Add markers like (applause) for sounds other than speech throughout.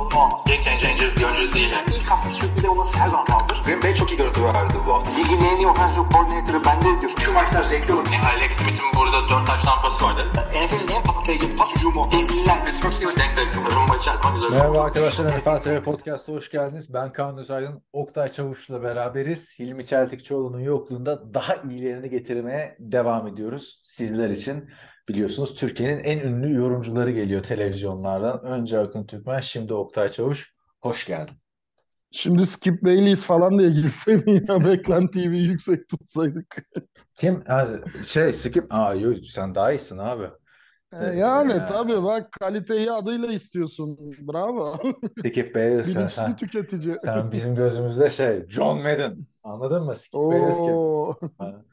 sorunu olmaz. Game changer bir oyuncu değil. Yani. İlk hafta sürpriz olması her zaman kaldır. Green Bay çok iyi görüntü verdi bu hafta. Ligin en iyi offensive coordinator'ı bende diyor. Şu maçlar zevkli olur. Yani Alex Smith'in burada 4 taş tampası vardı. NFL'in en patlayıcı pas hücumu. Devliler. Pittsburgh Steelers denk denk. Rumba içer zaman güzel. Merhaba arkadaşlar, NFL TV Podcast'a hoş geldiniz. Ben Kaan Özaydın, Oktay Çavuş'la beraberiz. Hilmi Çeltikçioğlu'nun yokluğunda daha iyilerini getirmeye devam ediyoruz sizler için. Biliyorsunuz Türkiye'nin en ünlü yorumcuları geliyor televizyonlardan. Önce Akın Türkmen, şimdi Oktay Çavuş. Hoş geldin. Şimdi Skip Bayless falan diye girseydin ya (laughs) beklentiyi yüksek tutsaydık. Kim? Şey, Skip. Aa, yok, sen daha iyisin abi. Sen, Yani e, tabii bak kaliteyi adıyla istiyorsun. Bravo. Skip Bayless, sen, (laughs) Bilinçli sen, tüketici. sen bizim gözümüzde şey, John Madden. Anladın mı? Skip Bayless kim?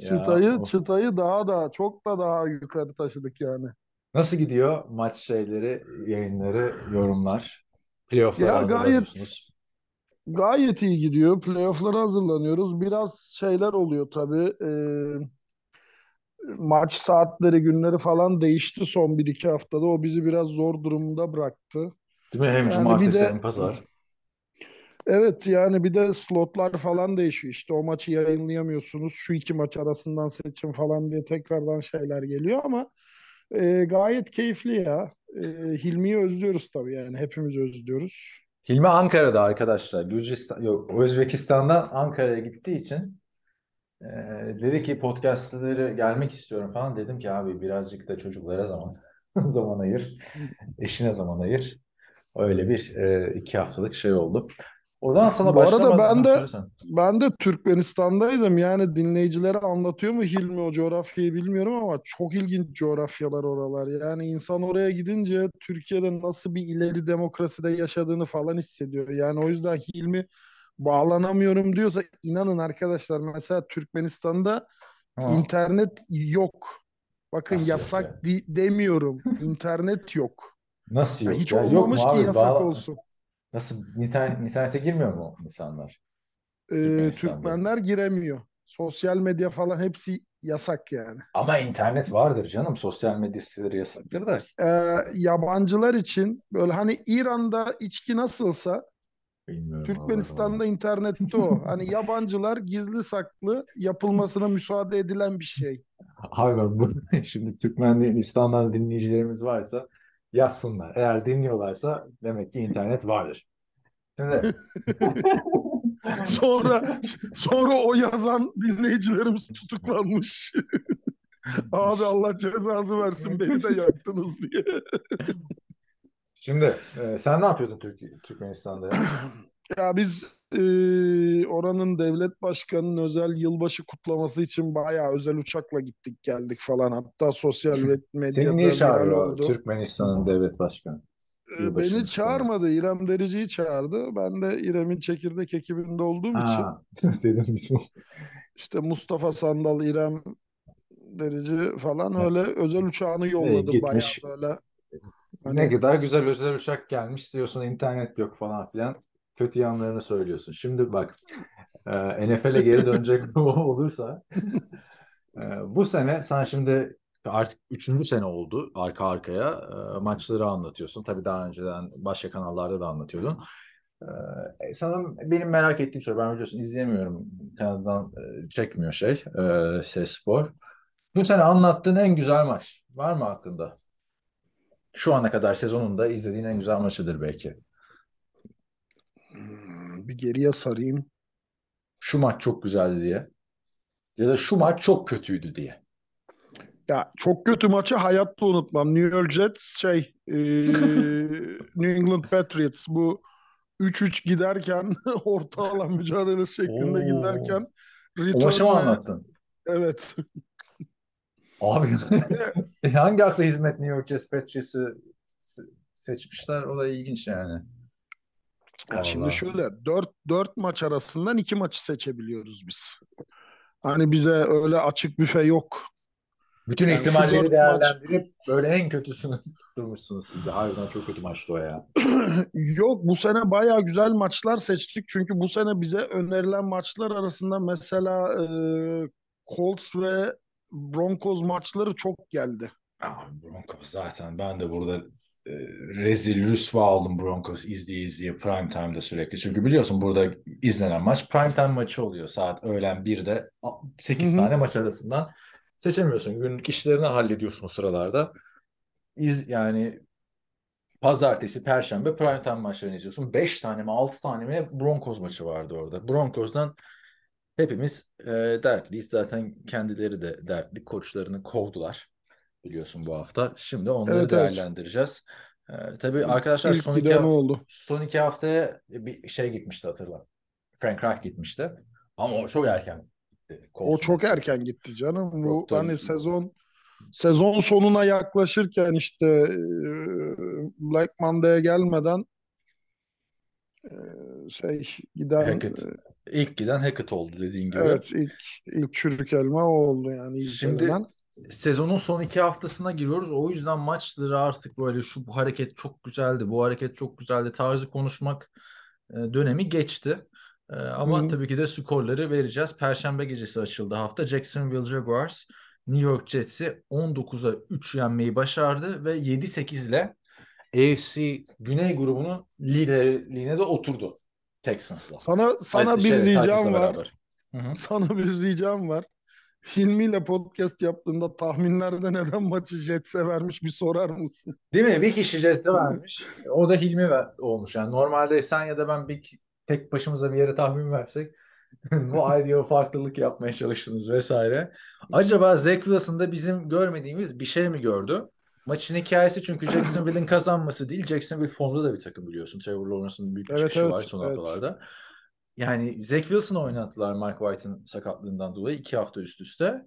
Çıtayı o- çıtayı daha da çok da daha yukarı taşıdık yani. Nasıl gidiyor maç şeyleri, yayınları, yorumlar? Playoff'lara Ya gayet gayet iyi gidiyor. Playoff'lara hazırlanıyoruz. Biraz şeyler oluyor tabii. Ee, maç saatleri, günleri falan değişti son bir iki haftada. O bizi biraz zor durumda bıraktı. Değil mi? Hem Yani cumartesi de hem pazar. Evet yani bir de slotlar falan değişiyor. İşte o maçı yayınlayamıyorsunuz. Şu iki maç arasından seçin falan diye tekrardan şeyler geliyor ama e, gayet keyifli ya. E, Hilmi'yi özlüyoruz tabii yani hepimiz özlüyoruz. Hilmi Ankara'da arkadaşlar. Gürcistan, yok, Özbekistan'dan Ankara'ya gittiği için e, dedi ki podcastları gelmek istiyorum falan. Dedim ki abi birazcık da çocuklara zaman (laughs) zaman ayır. Eşine zaman ayır. Öyle bir e, iki haftalık şey oldu. Oradan sana Bu arada ben de söylesen. ben de Türkmenistan'daydım. Yani dinleyicilere anlatıyor mu Hilmi o coğrafyayı bilmiyorum ama çok ilginç coğrafyalar oralar. Yani insan oraya gidince Türkiye'de nasıl bir ileri demokraside yaşadığını falan hissediyor. Yani o yüzden Hilmi bağlanamıyorum diyorsa inanın arkadaşlar mesela Türkmenistan'da Ha, internet yok. Bakın nasıl yok ya? yasak di- demiyorum. İnternet yok. Nasıl yok hiç ya? Yok olmamış ki abi? yasak Bağla... olsun. Nasıl internet, internete girmiyor mu insanlar Ee? Türkmenler giremiyor. Sosyal medya falan hepsi yasak yani. Ama internet vardır canım. Sosyal medya siteleri yasaktır da. Ee, yabancılar için böyle hani İran'da içki nasılsa Bilmiyorum Türkmenistan'da internette o. Hani (laughs) yabancılar gizli saklı yapılmasına müsaade edilen bir şey. Bak bu (laughs) şimdi Türkmenistan'dan dinleyicilerimiz varsa yazsınlar. Eğer dinliyorlarsa demek ki internet vardır. Şimdi (laughs) Sonra sonra o yazan dinleyicilerimiz tutuklanmış. (laughs) Abi Allah cezanızı versin beni de yaktınız diye. şimdi e, sen ne yapıyordun Türk Türkmenistan'da ya? (laughs) Ya biz e, oranın devlet başkanının özel yılbaşı kutlaması için bayağı özel uçakla gittik geldik falan. Hatta sosyal ve- Seni medyada niye çağırıyor oldu. Türkmenistan'ın devlet başkanı? E, Yılbaşı beni kutlaması. çağırmadı. İrem Derici'yi çağırdı. Ben de İrem'in çekirdek ekibinde olduğum için Ha, (laughs) dedim bizim. işte Mustafa Sandal, İrem Derici falan öyle özel uçağını E, yolladı bayağı gitmiş. böyle. Ne Hani kadar güzel özel uçak gelmiş diyorsun internet yok falan filan. Kötü yanlarını söylüyorsun. Şimdi bak e, NFL'e geri dönecek (laughs) (laughs) olursa e, bu sene sen şimdi artık üçüncü sene oldu arka arkaya e, maçları anlatıyorsun. Tabii daha önceden başka kanallarda da anlatıyordun. E, sana benim merak ettiğim soru ben biliyorsun izleyemiyorum kanaldan e, çekmiyor şey e, Ses Spor. Bu sene anlattığın en güzel maç var mı aklında? Şu ana kadar sezonunda izlediğin en güzel maçıdır belki. Bir geriye sarayım. Şu maç çok güzeldi diye. Ya da şu maç çok kötüydü diye. Ya çok kötü maçı hayatta unutmam. New York Jets şey e, (laughs) New England Patriots bu 3-3 giderken (laughs) orta alan mücadelesi şeklinde Oo. giderken O maçı mı anlattın? evet Abi (laughs) hangi akla hizmet New York Jets Patriots'ı se- seçmişler? O da ilginç yani. Ya şimdi Vallahi. şöyle 4 4 maç arasından 2 maçı seçebiliyoruz biz. Hani bize öyle açık büfe yok. Bütün Yani ihtimalleri değerlendirip böyle en kötüsünü (laughs) tutturmuşsunuz siz de. Harbiden çok kötü maçtı o ya. (clears throat) Yok bu sene bayağı güzel maçlar seçtik. Çünkü bu sene bize önerilen maçlar arasında mesela e, Colts ve Broncos maçları çok geldi. Abi Broncos zaten ben de burada rezil rüsva oldum Broncos izleye izleye prime time'da sürekli. Çünkü biliyorsun burada izlenen maç prime time maçı oluyor. Saat öğlen 1'de 8 Hı hı. tane maç arasından seçemiyorsun. Günlük işlerini hallediyorsun sıralarda. İz, yani pazartesi, perşembe prime time maçlarını izliyorsun. 5 tane mi 6 tane mi Broncos maçı vardı orada. Broncos'dan hepimiz e, dertliyiz. Zaten kendileri de dertli. Koçlarını kovdular biliyorsun bu hafta. Şimdi onları Evet, evet. değerlendireceğiz. Ee, tabii arkadaşlar İlk son iki, giden haf- oldu. son iki haftaya bir şey gitmişti hatırla. Frank Reich gitmişti. Ama o çok erken gitti. O Colts'un. çok erken gitti canım. Bu Çok da- hani sezon sezon sonuna yaklaşırken işte Black Monday'e gelmeden şey giden Hackett. İlk giden Hackett oldu dediğin gibi. evet ilk ilk çürük elma o oldu yani ilk Şimdi elenen. Sezonun son iki haftasına giriyoruz. O yüzden maçları artık böyle şu bu hareket çok güzeldi, bu hareket çok güzeldi tarzı konuşmak e, dönemi geçti. E, ama Hı. tabii ki de skorları vereceğiz. Perşembe gecesi açıldı hafta. Jacksonville Jaguars New York Jets'i 19'a 3 yenmeyi başardı ve 7-8 ile AFC Güney grubunun liderliğine de oturdu Texans'la. Sana sana Ay, bir şey, ricam var. beraber. Sana bir ricam var. Hilmi ile podcast yaptığında tahminlerde neden maçı Jets'e vermiş bir sorar mısın? Değil mi? Bir kişi Jets'e vermiş. O da Hilmi ver- olmuş. Yani normalde sen ya da ben bir tek başımıza bir yere tahmin versek (laughs) bu ay farklılık yapmaya çalıştınız vesaire. Acaba Zach Wilson da bizim görmediğimiz bir şey mi gördü? Maçın hikayesi çünkü Jacksonville'in kazanması değil. Jacksonville formda da bir takım biliyorsun. Trevor Lawrence'ın büyük bir Evet, çıkışı evet, var son evet. haftalarda. Yani Zach Wilson'ı oynattılar Mike White'ın sakatlığından dolayı iki hafta üst üste.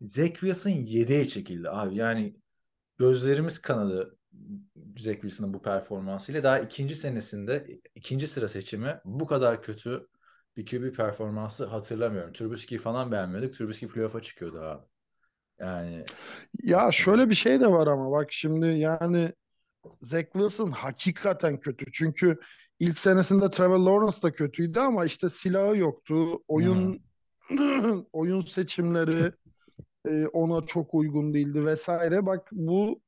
Zach Wilson yedeğe çekildi abi. Yani gözlerimiz kanadı Zach Wilson'ın bu performansıyla. Daha ikinci senesinde ikinci sıra seçimi bu kadar kötü bir QB performansı hatırlamıyorum. Trubisky'yi falan beğenmiyorduk. Trubisky playoff'a çıkıyordu abi. Yani Ya şöyle bir şey de var ama bak şimdi yani Zach Wilson hakikaten kötü. Çünkü ilk senesinde Trevor Lawrence da kötüydü ama işte silahı yoktu. Oyun (clears throat) oyun seçimleri e, ona çok uygun değildi vesaire. Bak bu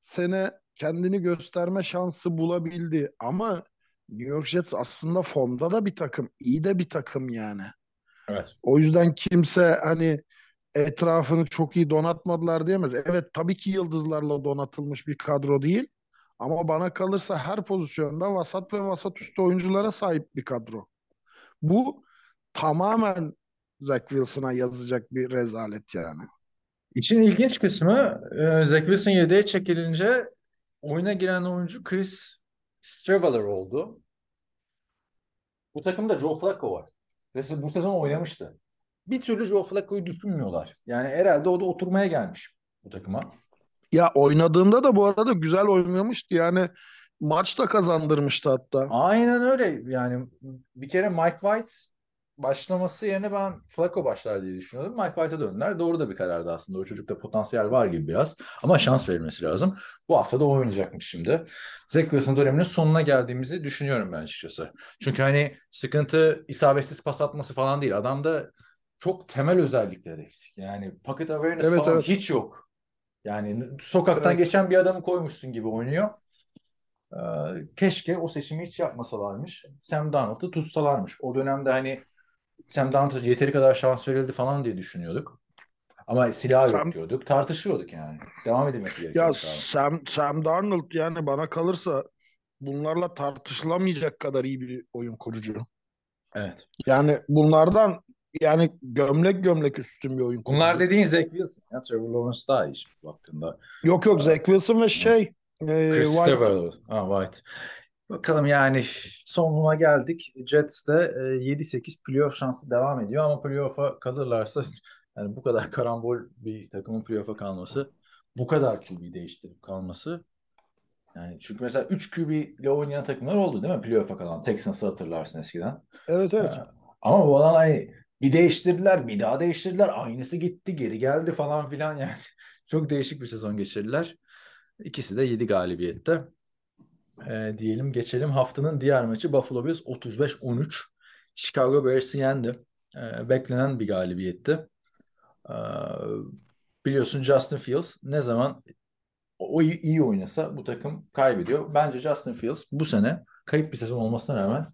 sene kendini gösterme şansı bulabildi ama New York Jets aslında formda da bir takım, iyi de bir takım yani. evet. O yüzden kimse hani etrafını çok iyi donatmadılar diyemez. Evet tabii ki yıldızlarla donatılmış bir kadro değil. Ama bana kalırsa her pozisyonda vasat ve vasat üstü oyunculara sahip bir kadro. Bu tamamen Zach Wilson'a yazacak bir rezalet yani. İçin ilginç kısmı e, Zach Wilson yedeğe çekilince oyuna giren oyuncu Chris Streveler oldu. Bu takımda Joe Flacco var. Ve bu sezon oynamıştı. Bir türlü Joe Flacco'yu düşünmüyorlar. Yani herhalde o da oturmaya gelmiş bu takıma. Ya oynadığında da bu arada güzel oynamıştı. Yani maç da kazandırmıştı hatta. Aynen öyle. Yani bir kere Mike White başlaması yerine ben Flacco başlar diye düşünüyordum. Mike White'a döndüler. Doğru da bir karardı aslında. O çocukta potansiyel var gibi biraz. Ama şans verilmesi lazım. Bu hafta da o oynayacakmış şimdi. Zach Wilson döneminin sonuna geldiğimizi düşünüyorum ben açıkçası. Çünkü hani sıkıntı isabetsiz pas atması falan değil. Adamda çok temel özellikler eksik. Yani pocket awareness Evet, falan evet. hiç yok. Yani sokaktan Evet. geçen bir adamı koymuşsun gibi oynuyor. Ee, keşke o seçimi hiç yapmasalarmış. Sam Darnold'u tutsalarmış. O dönemde hani Sam Darnold'a yeteri kadar şans verildi falan diye düşünüyorduk. Ama silah Sam- yok diyorduk. Tartışıyorduk yani. Devam edilmesi Ya gerekiyor. Sam, Sam Darnold yani bana kalırsa bunlarla tartışılamayacak kadar iyi bir oyun kurucu. Evet. Yani bunlardan yani gömlek gömlek üstün bir oyun. Bunlar dediğin Zach Wilson. Ya, Trevor Lawrence daha iyi şimdi baktığında. Yok yok Zach Wilson ve şey e, White. Ha, White. Bakalım yani sonuna geldik. Jets de e, 7-8 playoff şansı devam ediyor ama playoff'a kalırlarsa (laughs) yani bu kadar karambol bir takımın playoff'a kalması, bu kadar QB değiştirip kalması yani çünkü mesela 3 QB ile oynayan takımlar oldu değil mi? Playoff'a kalan. Texans'ı hatırlarsın eskiden. Evet evet. Ee, Ama bu adam hani Bir değiştirdiler, bir daha değiştirdiler. Aynısı gitti, geri geldi falan filan yani. (laughs) Çok değişik bir sezon geçirdiler. İkisi de 7 galibiyette. Ee, diyelim geçelim haftanın diğer maçı Buffalo Bills 35-13. Chicago Bears'i yendi. Ee, beklenen bir galibiyetti. Ee, biliyorsun Justin Fields ne zaman o iyi, oynasa bu takım kaybediyor. Bence Justin Fields bu sene kayıp bir sezon olmasına rağmen e,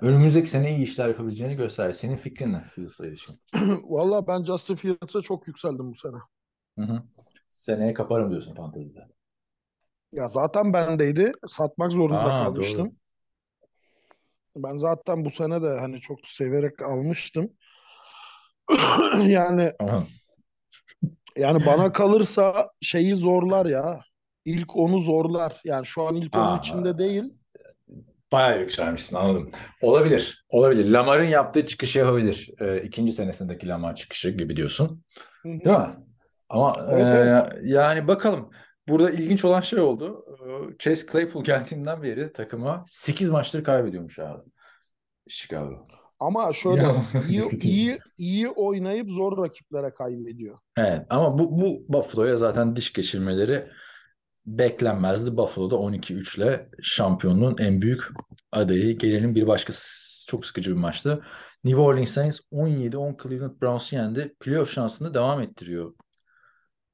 önümüzdeki sene iyi işler yapabileceğini gösterir. Senin fikrin ne Fields'a ilişkin? (clears throat) Valla ben Justin Fields'a çok yükseldim bu sene. Hı hı. Seneye kaparım diyorsun fantezide. Ya zaten bendeydi. Satmak zorunda Aa, kalmıştım. doğru. Ben zaten bu sene de hani çok severek almıştım. (clears throat) Yani yani bana kalırsa şeyi zorlar ya. İlk onu zorlar. Yani şu an ilk onun içinde değil. Bayağı yükselmişsin anladım. Olabilir. Olabilir. Lamar'ın yaptığı çıkışı yapabilir. Ee, ikinci senesindeki Lamar çıkışı gibi diyorsun. Değil mi? Ama Evet, e, evet. yani bakalım. Burada ilginç olan şey oldu. Ee, Chase Claypool geldiğinden beri takıma 8 maçtır kaybediyormuş abi. Chicago. Ama şöyle (laughs) iyi iyi iyi oynayıp zor rakiplere kaybediyor. Evet ama bu, bu Buffalo'ya zaten diş geçirmeleri beklenmezdi. Buffalo'da 12-3 ile şampiyonluğun en büyük adayı. Gelelim bir başka çok sıkıcı bir maçtı. New Orleans Saints 17-10 Cleveland Browns'u yendi. Playoff şansını devam ettiriyor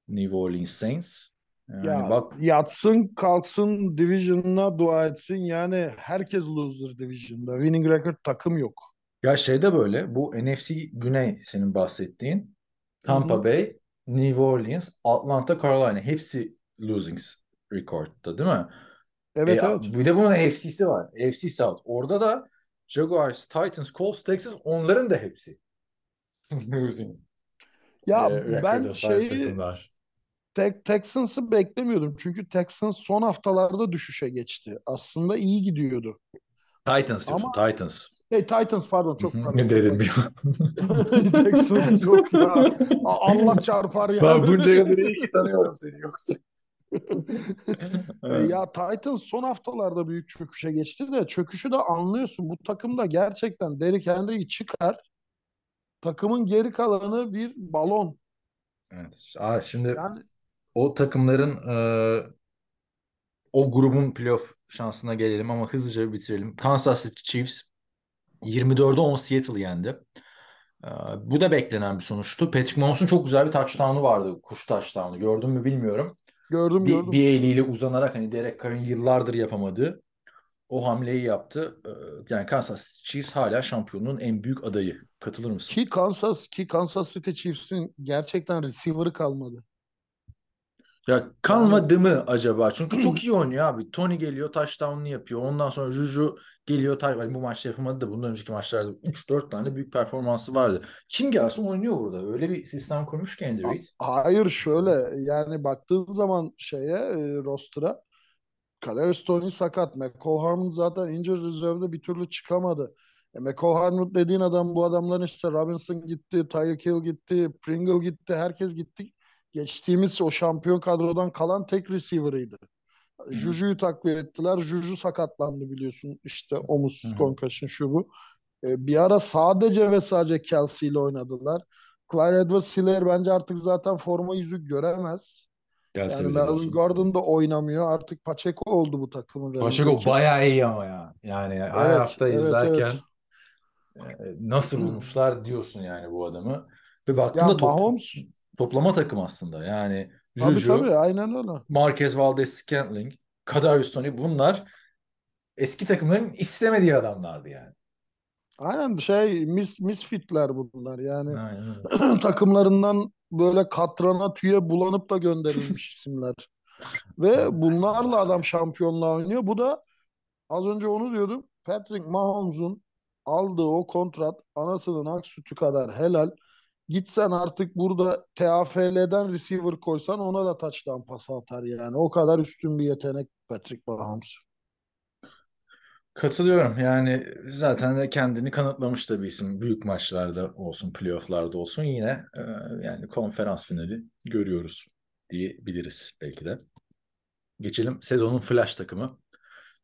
New Orleans Saints. Yani Ya bak yatsın kalksın division'ına dua etsin. Yani herkes loser division'da. Winning record takım yok. ya şey de böyle bu NFC Güney senin bahsettiğin Tampa hı. Bay, New Orleans, Atlanta, Carolina hepsi losing record'da değil mi? Evet E, evet. bir de bunun FC'si var. FC South. Orada da Jaguars, Titans, Colts, Texas onların da hepsi. (laughs) Losing Ya e, ben şeyi takımlar. Te- Texans'ı beklemiyordum. Çünkü Texans son haftalarda düşüşe geçti. Aslında iyi gidiyordu. Titans diyorsun. Ama Titans. hey, Titans pardon çok. Ne (laughs) çok dedim ya. Texans yok ya. Allah çarpar ya. Ben bunca kadar iyi ki tanıyorum seni yoksa. (laughs) E, Ya Titans son haftalarda büyük çöküşe geçti de çöküşü de anlıyorsun. Bu takımda gerçekten Derrick Henry'i çıkar. Takımın geri kalanı bir balon. Evet. Aa, şimdi Yani o takımların e, o grubun playoff şansına gelelim ama hızlıca bitirelim. Kansas City Chiefs 24'e 10 Seattle'ı yendi. Ee, bu da beklenen bir sonuçtu. Patrick Mahomes'un çok güzel bir touchdown'u vardı. Kuş touchdown'u. Gördün mü bilmiyorum. Gördüm Bir, gördüm. bir eliyle uzanarak hani Derek Carr'ın yıllardır yapamadığı o hamleyi yaptı. Ee, yani Kansas City Chiefs hala şampiyonluğun en büyük adayı. Katılır mısın? Ki Kansas ki Kansas City Chiefs'in gerçekten receiver'ı kalmadı. Ya kalmadı mı acaba? Çünkü çok (clears throat) iyi oynuyor abi. Tony geliyor touchdown'unu yapıyor. Ondan sonra Juju geliyor. hani bu maçta yapamadı da bundan önceki maçlarda 3-4 tane büyük performansı vardı. Kim gelsin oynuyor burada. Öyle bir sistem kurmuş ki Andy Reid. Hayır şöyle yani baktığın zaman şeye e, roster'a Kadarius Toney sakat. McCall Harmon zaten injured reserve'de bir türlü çıkamadı. E, McCall Harmon dediğin adam bu adamların işte Robinson gitti, Tyreek Hill gitti, Pringle gitti, herkes gitti. Geçtiğimiz o şampiyon kadrodan kalan tek receiver'ıydı. Juju'yu takviye ettiler. Juju sakatlandı biliyorsun. İşte omuz concussion şu bu. E, bir ara sadece ve sadece Kelsey ile oynadılar. Clyde Edwards-Helaire bence artık zaten forma yüzü göremez. Gelse Yani Melvin. Gordon da oynamıyor. Artık Pacheco oldu bu takımın Pacheco back'i. bayağı iyi ama ya. Yani her Evet, hafta evet, izlerken evet. e, nasıl bulmuşlar diyorsun yani bu adamı. Ve Ya baktığında top- Mahomes toplama takım aslında. Yani tabii Juju, tabii aynen öyle. Marquez Valdez-Scantling, Kadarius Toney bunlar eski takımların istemediği adamlardı yani. Aynen şey mis, misfitler bunlar yani. Aynen (clears throat) takımlarından böyle katrana tüye bulanıp da gönderilmiş (laughs) isimler. Ve bunlarla adam şampiyonluğa oynuyor. Bu da az önce onu diyordum. Patrick Mahomes'un aldığı o kontrat anasının ak sütü kadar helal. Gitsen artık burada TAFL'den receiver koysan ona da touchdown pası atar yani. O kadar üstün bir yetenek Patrick Mahomes. Katılıyorum. Yani zaten de kendini kanıtlamış da bir isim. Büyük maçlarda olsun, playofflarda olsun yine e, yani konferans finali görüyoruz diyebiliriz belki de. Geçelim sezonun flash takımı.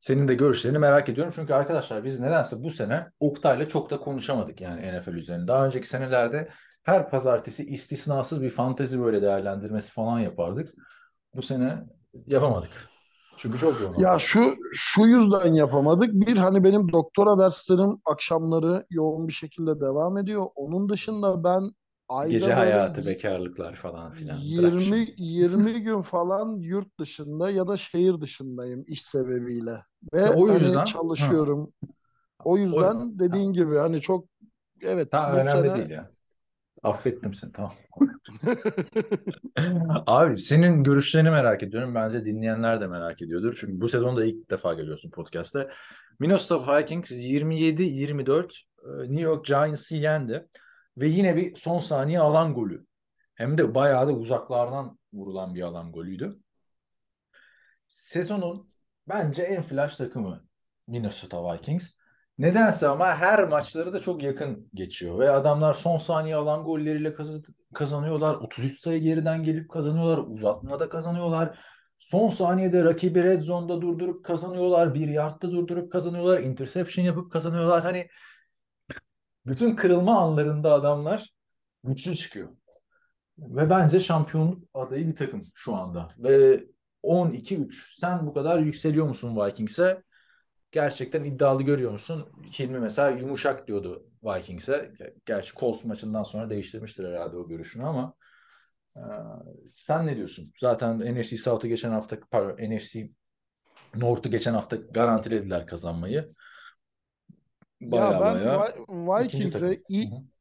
senin de görüşlerini merak ediyorum. Çünkü arkadaşlar biz nedense bu sene Oktay'la çok da konuşamadık yani NFL üzerine. Daha önceki senelerde her pazartesi istisnasız bir fantezi böyle değerlendirmesi falan yapardık. Bu sene yapamadık. Çünkü çok yoğun. Ya şu şu yüzden yapamadık. Bir hani benim doktora derslerim akşamları yoğun bir şekilde devam ediyor. Onun dışında ben ayda Gece hayatı, bekarlıklar falan filan. Bırak 20 şimdi. 20 (laughs) gün falan yurt dışında ya da şehir dışındayım iş sebebiyle. Ve Ha, o hani yüzden- ha. çalışıyorum. O yüzden dediğin gibi hani çok evet Ha, önemli sene değil ya. Affettim seni tamam. Abi senin görüşlerini merak ediyorum. Bence dinleyenler de merak ediyordur. Çünkü bu sezon da ilk defa geliyorsun podcast'te. Minnesota Vikings 27-24 e, New York Giants'ı yendi. Ve yine bir son saniye alan golü. Hem de bayağı da uzaklardan vurulan bir alan golüydü. Sezonun bence en flash takımı Minnesota Vikings. Nedense ama her maçları da çok yakın geçiyor ve adamlar son saniye alan golleriyle kaz- kazanıyorlar. 33 sayı geriden gelip kazanıyorlar. Uzatmada kazanıyorlar. Son saniyede rakibi red zone'da durdurup kazanıyorlar. Bir yardta durdurup kazanıyorlar. Interception yapıp kazanıyorlar. Hani bütün kırılma anlarında adamlar güçlü çıkıyor. Ve bence şampiyonluk adayı bir takım şu anda. Ve 12-3. Sen bu kadar yükseliyor musun Vikings'e? Gerçekten iddialı görüyor musun? Hilmi mesela yumuşak diyordu Vikings'e. Gerçi Colts maçından sonra değiştirmiştir herhalde o görüşünü ama e, sen ne diyorsun? Zaten NFC South'u geçen hafta pardon, NFC North'u geçen hafta garantilediler kazanmayı. Baya ya ben baya Vikings'e.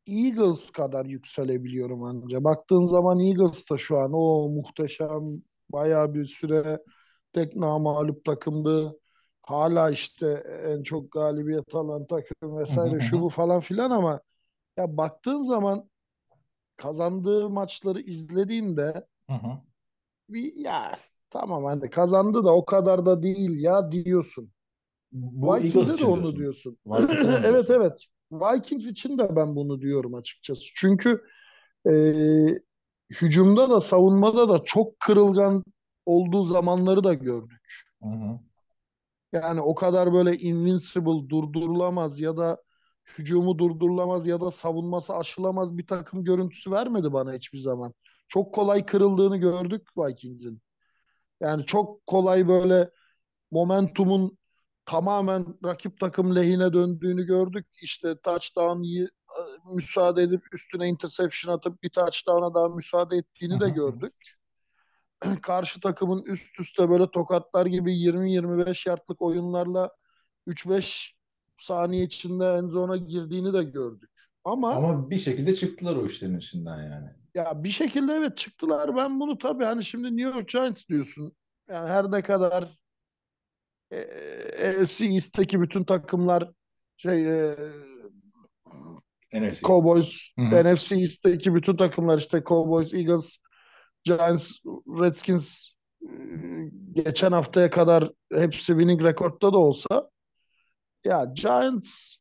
Eagles kadar yükselebiliyorum anca. Baktığın zaman Eagles da şu an o muhteşem bayağı bir süre tek namağlup takımdı. Hala işte en çok galibiyet alan takım vesaire şu bu falan filan ama ya baktığın zaman kazandığı maçları izlediğinde bir ya tamam hani kazandı da o kadar da değil ya diyorsun. Bu Vikings'e de onu diyorsun. diyorsun. (clears throat) Evet evet. Vikings için de ben bunu diyorum açıkçası. Çünkü e, hücumda da savunmada da çok kırılgan olduğu zamanları da gördük. Hı hı. Yani o kadar böyle invincible, durdurulamaz ya da hücumu durdurulamaz ya da savunması aşılamaz bir takım görüntüsü vermedi bana hiçbir zaman. Çok kolay kırıldığını gördük Vikings'in. Yani çok kolay böyle momentumun tamamen rakip takım lehine döndüğünü gördük. İşte touchdown y- müsaade edip üstüne interception atıp bir touchdown'a daha müsaade ettiğini de hı hı. gördük. (clears throat) Karşı takımın üst üste böyle tokatlar gibi 20-25 yardlık oyunlarla 3-5 saniye içinde end zone'a girdiğini de gördük. Ama Ama bir şekilde çıktılar o işlerin içinden yani. ya bir şekilde evet çıktılar. Ben bunu tabii hani şimdi New York Giants diyorsun. Yani her ne kadar e, AFC East'teki bütün takımlar şey e, NFC. Cowboys, Hı hı. NFC East'teki bütün takımlar işte Cowboys, Eagles, Giants, Redskins e, geçen haftaya kadar hepsi winning rekorda da olsa ya Giants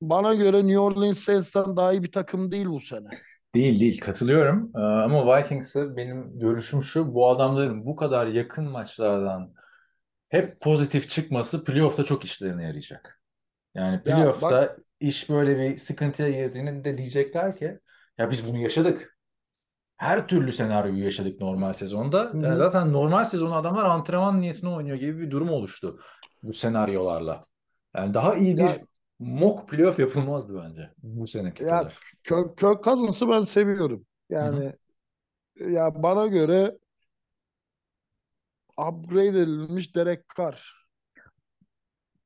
bana göre New Orleans Saints'ten daha iyi bir takım değil bu sene. Değil değil katılıyorum. Ee, ama Vikings'e benim görüşüm şu. Bu adamların bu kadar yakın maçlardan hep pozitif çıkması playoff'ta çok işlerine yarayacak. Yani Ya playoff'ta bak iş böyle bir sıkıntıya girdiğinde diyecekler ki ya biz bunu yaşadık. Her türlü senaryoyu yaşadık normal sezonda. hı Yani hı. zaten normal sezonu adamlar antrenman niyetine oynuyor gibi bir durum oluştu bu senaryolarla. Yani daha iyi bir ya mock playoff yapılmazdı bence bu seneki ya kadar. Kirk, Kirk Cousins'ı ben seviyorum. Yani ya bana göre upgrade edilmiş Derek Carr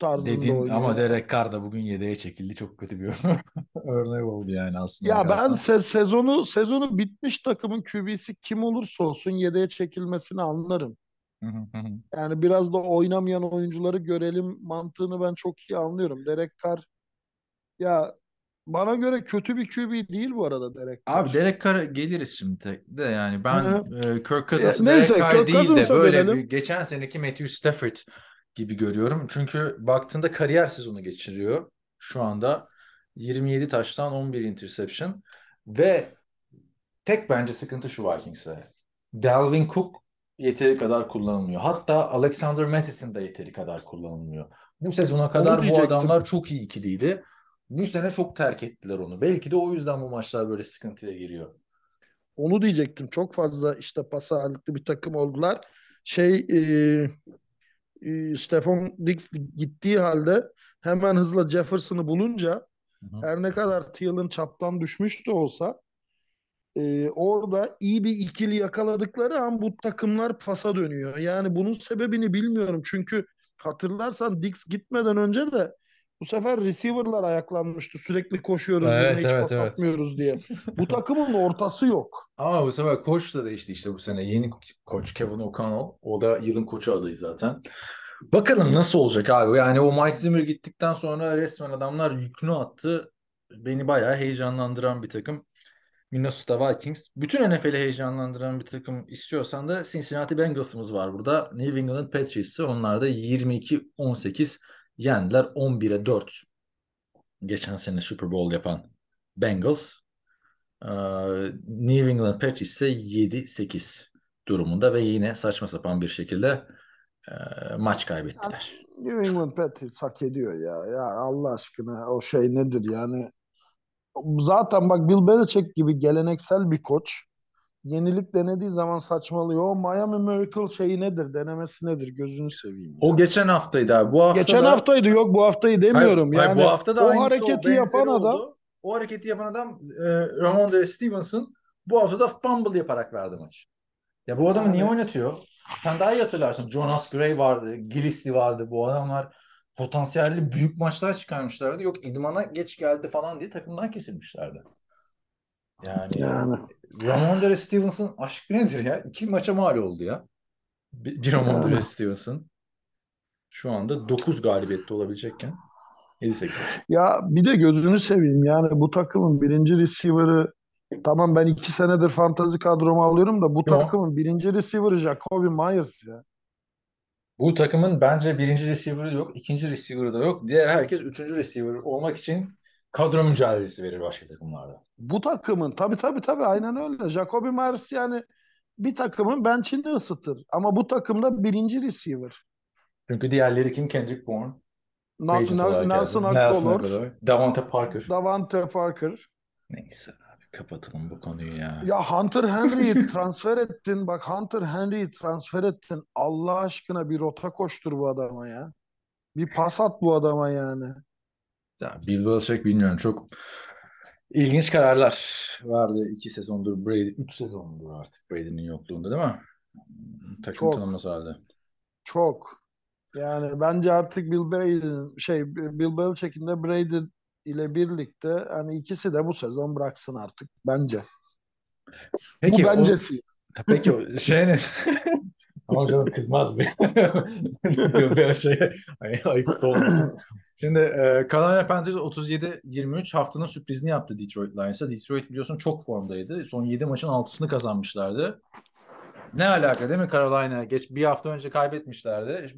tarzında Dedin ama oynuyor. Derek Carr da bugün yedeğe çekildi. Çok kötü bir (laughs) örnek oldu yani aslında Ya ben se- sezonu sezonu bitmiş takımın QB'si kim olursa olsun yedeğe çekilmesini anlarım. Yani biraz da oynamayan oyuncuları görelim mantığını ben çok iyi anlıyorum. Derek Carr ya bana göre kötü bir QB değil bu arada Derek Abi Carr. Derek Carr'a geliriz şimdi de yani ben e, Kirk Cousins'ı Derek Carr Kirk değil de böyle bir geçen seneki Matthew Stafford gibi görüyorum. Çünkü baktığında kariyer sezonu geçiriyor şu anda. 27 taştan 11 interception ve tek bence sıkıntı şu Vikings'e. Dalvin Cook yeteri kadar kullanılmıyor. Hatta Alexander Mattison da yeteri kadar kullanılmıyor. Bu sezona kadar bu adamlar çok iyi ikiliydi. Bu sene çok terk ettiler onu. Belki de o yüzden bu maçlar böyle sıkıntıya giriyor. Onu diyecektim. Çok fazla işte pas ağırlıklı bir takım oldular. Şey e, e, Stefan Diggs gittiği halde hemen hızla Jefferson'ı bulunca Hı hı. her ne kadar Thielen çaptan düşmüş de olsa e, orada iyi bir ikili yakaladıkları an bu takımlar pasa dönüyor. Yani bunun sebebini bilmiyorum. Çünkü hatırlarsan Diggs gitmeden önce de bu sefer receiver'lar ayaklanmıştı. Sürekli koşuyoruz, Evet, hiç evet, pas evet. atmıyoruz diye. (laughs) Bu takımın ortası yok. Ama bu sefer koç da değişti işte bu sene. Yeni koç Kevin O'Connell. O da yılın koçu adayı zaten. Bakalım nasıl olacak abi. Yani o Mike Zimmer gittikten sonra resmen adamlar yükünü attı. Beni bayağı heyecanlandıran bir takım. Minnesota Vikings. Bütün NFL'i heyecanlandıran bir takım istiyorsan da Cincinnati Bengals'ımız var burada. New England Patriots'ı onlar da 22-18 yendiler. 11'e 4. Geçen sene Super Bowl yapan Bengals. Ee, New England Patriots ise 7-8 durumunda ve yine saçma sapan bir şekilde e, maç kaybettiler. New England Patriots hak ediyor ya. Ya Allah aşkına o şey nedir yani? Zaten bak Bill Belichick gibi geleneksel bir koç yenilik denediği zaman saçmalıyor. O Miami Miracle şeyi nedir? Denemesi nedir? Gözünü seveyim. O ya. geçen haftaydı abi. Bu hafta Geçen da- haftaydı yok bu haftayı demiyorum. Hayır, hayır, yani bu hafta da o hareketi yapan adam oldu. O hareketi yapan adam e, Ramondre Stevenson bu hafta da fumble yaparak verdi maçı. Ya bu adamı Yani- niye oynatıyor? Sen daha iyi hatırlarsın. Jonas Gray vardı, Gillisley vardı. Bu adamlar potansiyelli büyük maçlar çıkarmışlardı. Yok idmana geç geldi falan diye takımdan kesilmişlerdi. Yani, yani Ramondre Stevenson aşk nedir ya? İki maça mal oldu ya. Bir, bir Ramondre Yani. Stevenson. Şu anda 9 galibiyette olabilecekken 7-8. ya bir de gözünü seveyim yani bu takımın birinci receiver'ı tamam ben iki senedir fantazi kadroma alıyorum da bu Yo. takımın birinci receiver'ı Jacoby Myers ya. Bu takımın bence birinci receiver'ı yok, ikinci receiver'ı da yok. Diğer herkes üçüncü receiver olmak için kadro mücadelesi verir başka takımlarda. Bu takımın tabii tabii tabii aynen öyle. Jacoby Myers yani bir takımın bench'ini ısıtır. Ama bu takımda birinci receiver. Çünkü diğerleri kim? Kendrick Bourne, Na- Na- Nelson Agholor, Davante Parker. Davante Parker. Neyse abi kapatalım bu konuyu ya. Ya Hunter Henry'i (laughs) transfer ettin. Bak Hunter Henry'i transfer ettin. Allah aşkına bir rota koştur bu adama ya. Bir pas at bu adama yani. Ya Bill Belichick bilmiyorum çok ilginç kararlar verdi. iki sezondur Brady, üç sezondur artık Brady'nin yokluğunda değil mi? Takım Çok. tanınmaz halde. Çok. Yani bence artık Bill Brady'nin şey Bill Belichick'in de Brady ile birlikte hani ikisi de bu sezon bıraksın artık bence. Peki bu o- bencesi. Peki o şey ne? Ama canım kızmaz mı? (laughs) Böyle şey hani ayıp da olmasın. Şimdi e, Carolina Panthers 37-23 haftanın sürprizini yaptı Detroit Lions'a. Detroit biliyorsun çok formdaydı. Son 7 maçın 6'sını kazanmışlardı. Ne alaka değil mi Carolina? Geç bir hafta önce kaybetmişlerdi.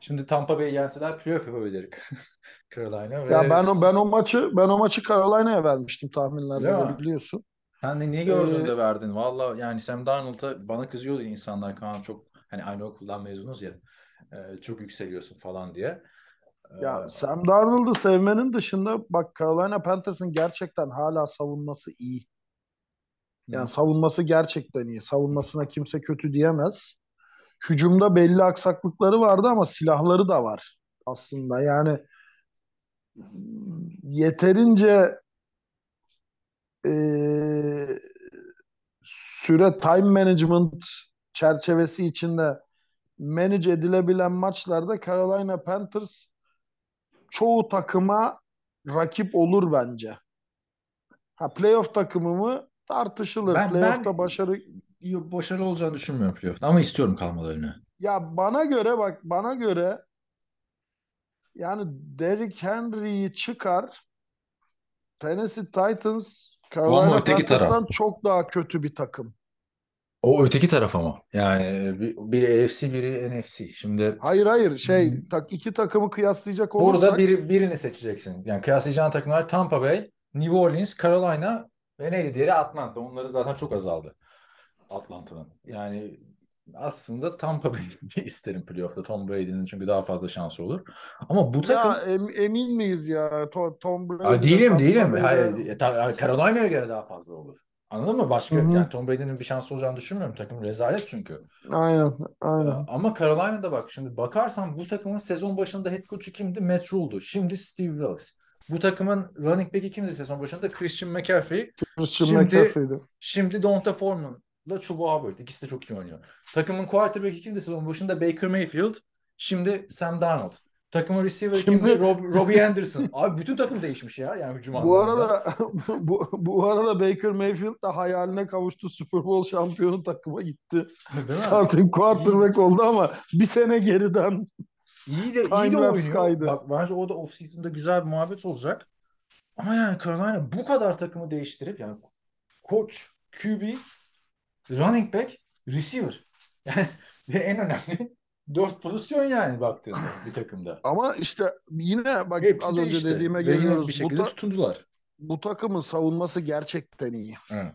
Şimdi Tampa Bay'i yenseler playoff yapabilir (laughs) Carolina. Ve Ya ben o ben o maçı ben o maçı Carolina'ya vermiştim tahminlerde mi? de biliyorsun. Sen de niye gördün Ee, de verdin? Valla yani Sam Darnold'a bana kızıyordu insanlar Kaan çok hani aynı okuldan mezunuz ya çok yükseliyorsun falan diye. E, Ya Sam Darnold'u sevmenin dışında bak Carolina Panthers'ın gerçekten hala savunması iyi. Yani savunması gerçekten iyi. Savunmasına kimse kötü diyemez. Hücumda belli aksaklıkları vardı ama silahları da var aslında. Yani yeterince eee, süre time management çerçevesi içinde manage edilebilen maçlarda Carolina Panthers çoğu takıma rakip olur bence. Ha playoff takımı mı tartışılır. Ben- Playoff'ta ben- başarı başarılı olacağını düşünmüyorum playoff'ta ama istiyorum kalmalarını. Ya bana göre bak bana göre yani Derrick Henry'yi çıkar Tennessee Titans Carolina taraf. çok daha kötü bir takım. O öteki taraf ama. Yani bir- biri AFC biri NFC. Şimdi Hayır hayır şey Hmm. tak, iki takımı kıyaslayacak burada olursak biri, birini seçeceksin. Yani kıyaslayacağın takımlar Tampa Bay, New Orleans, Carolina ve neydi diğeri Atlanta. Onları zaten çok azaldı Atlanta'nın. Yani aslında Tampa Bay'i (laughs) isterim playoff'ta. Tom Brady'nin çünkü daha fazla şansı olur. Ama bu takım Ya em- emin miyiz ya To- Tom Aa, Brady değilim değilim. Hayır, e, Carolina'ya göre daha fazla olur. Anladın mı? Başka Hı hı. yani Tom Brady'nin bir şansı olacağını düşünmüyorum. Takım rezalet çünkü. Aynen, Ee, aynen. Ama Carolina'da bak şimdi bakarsan bu takımın sezon başında head coach'u kimdi? Matt Rule'du. Şimdi Steve Wilkes. Bu takımın running back'i kimdi sezon başında? Christian McCaffrey. Christian Şimdi- McCaffrey'di. Şimdi Donta Foreman'la Chuba Hubbard. İkisi de çok iyi oynuyor. Takımın quarterback'i kimdi sezon başında? Baker Mayfield. Şimdi Sam Darnold. Takımın receiver Şimdi- kimdi? Rob- Robbie Anderson. Abi bütün takım değişmiş ya. Yani hücum Bu arada (laughs) bu, bu arada Baker Mayfield de hayaline kavuştu. Super Bowl şampiyonu takıma gitti. Değil mi? Starting quarterback oldu ama bir sene geriden İyi de iyi de oynuyor. kaydı. Bak bence o da off-season'da güzel bir muhabbet olacak. Ama yani Carolina bu kadar takımı değiştirip yani koç, QB, running back, receiver. (laughs) Yani ve en önemli dört pozisyon yani baktığında bir takımda. ama işte yine bak Hepsi az önce değişti. dediğime geliyoruz. bir Bu, şekilde ta- tutundular. bu takımın savunması gerçekten iyi. Evet.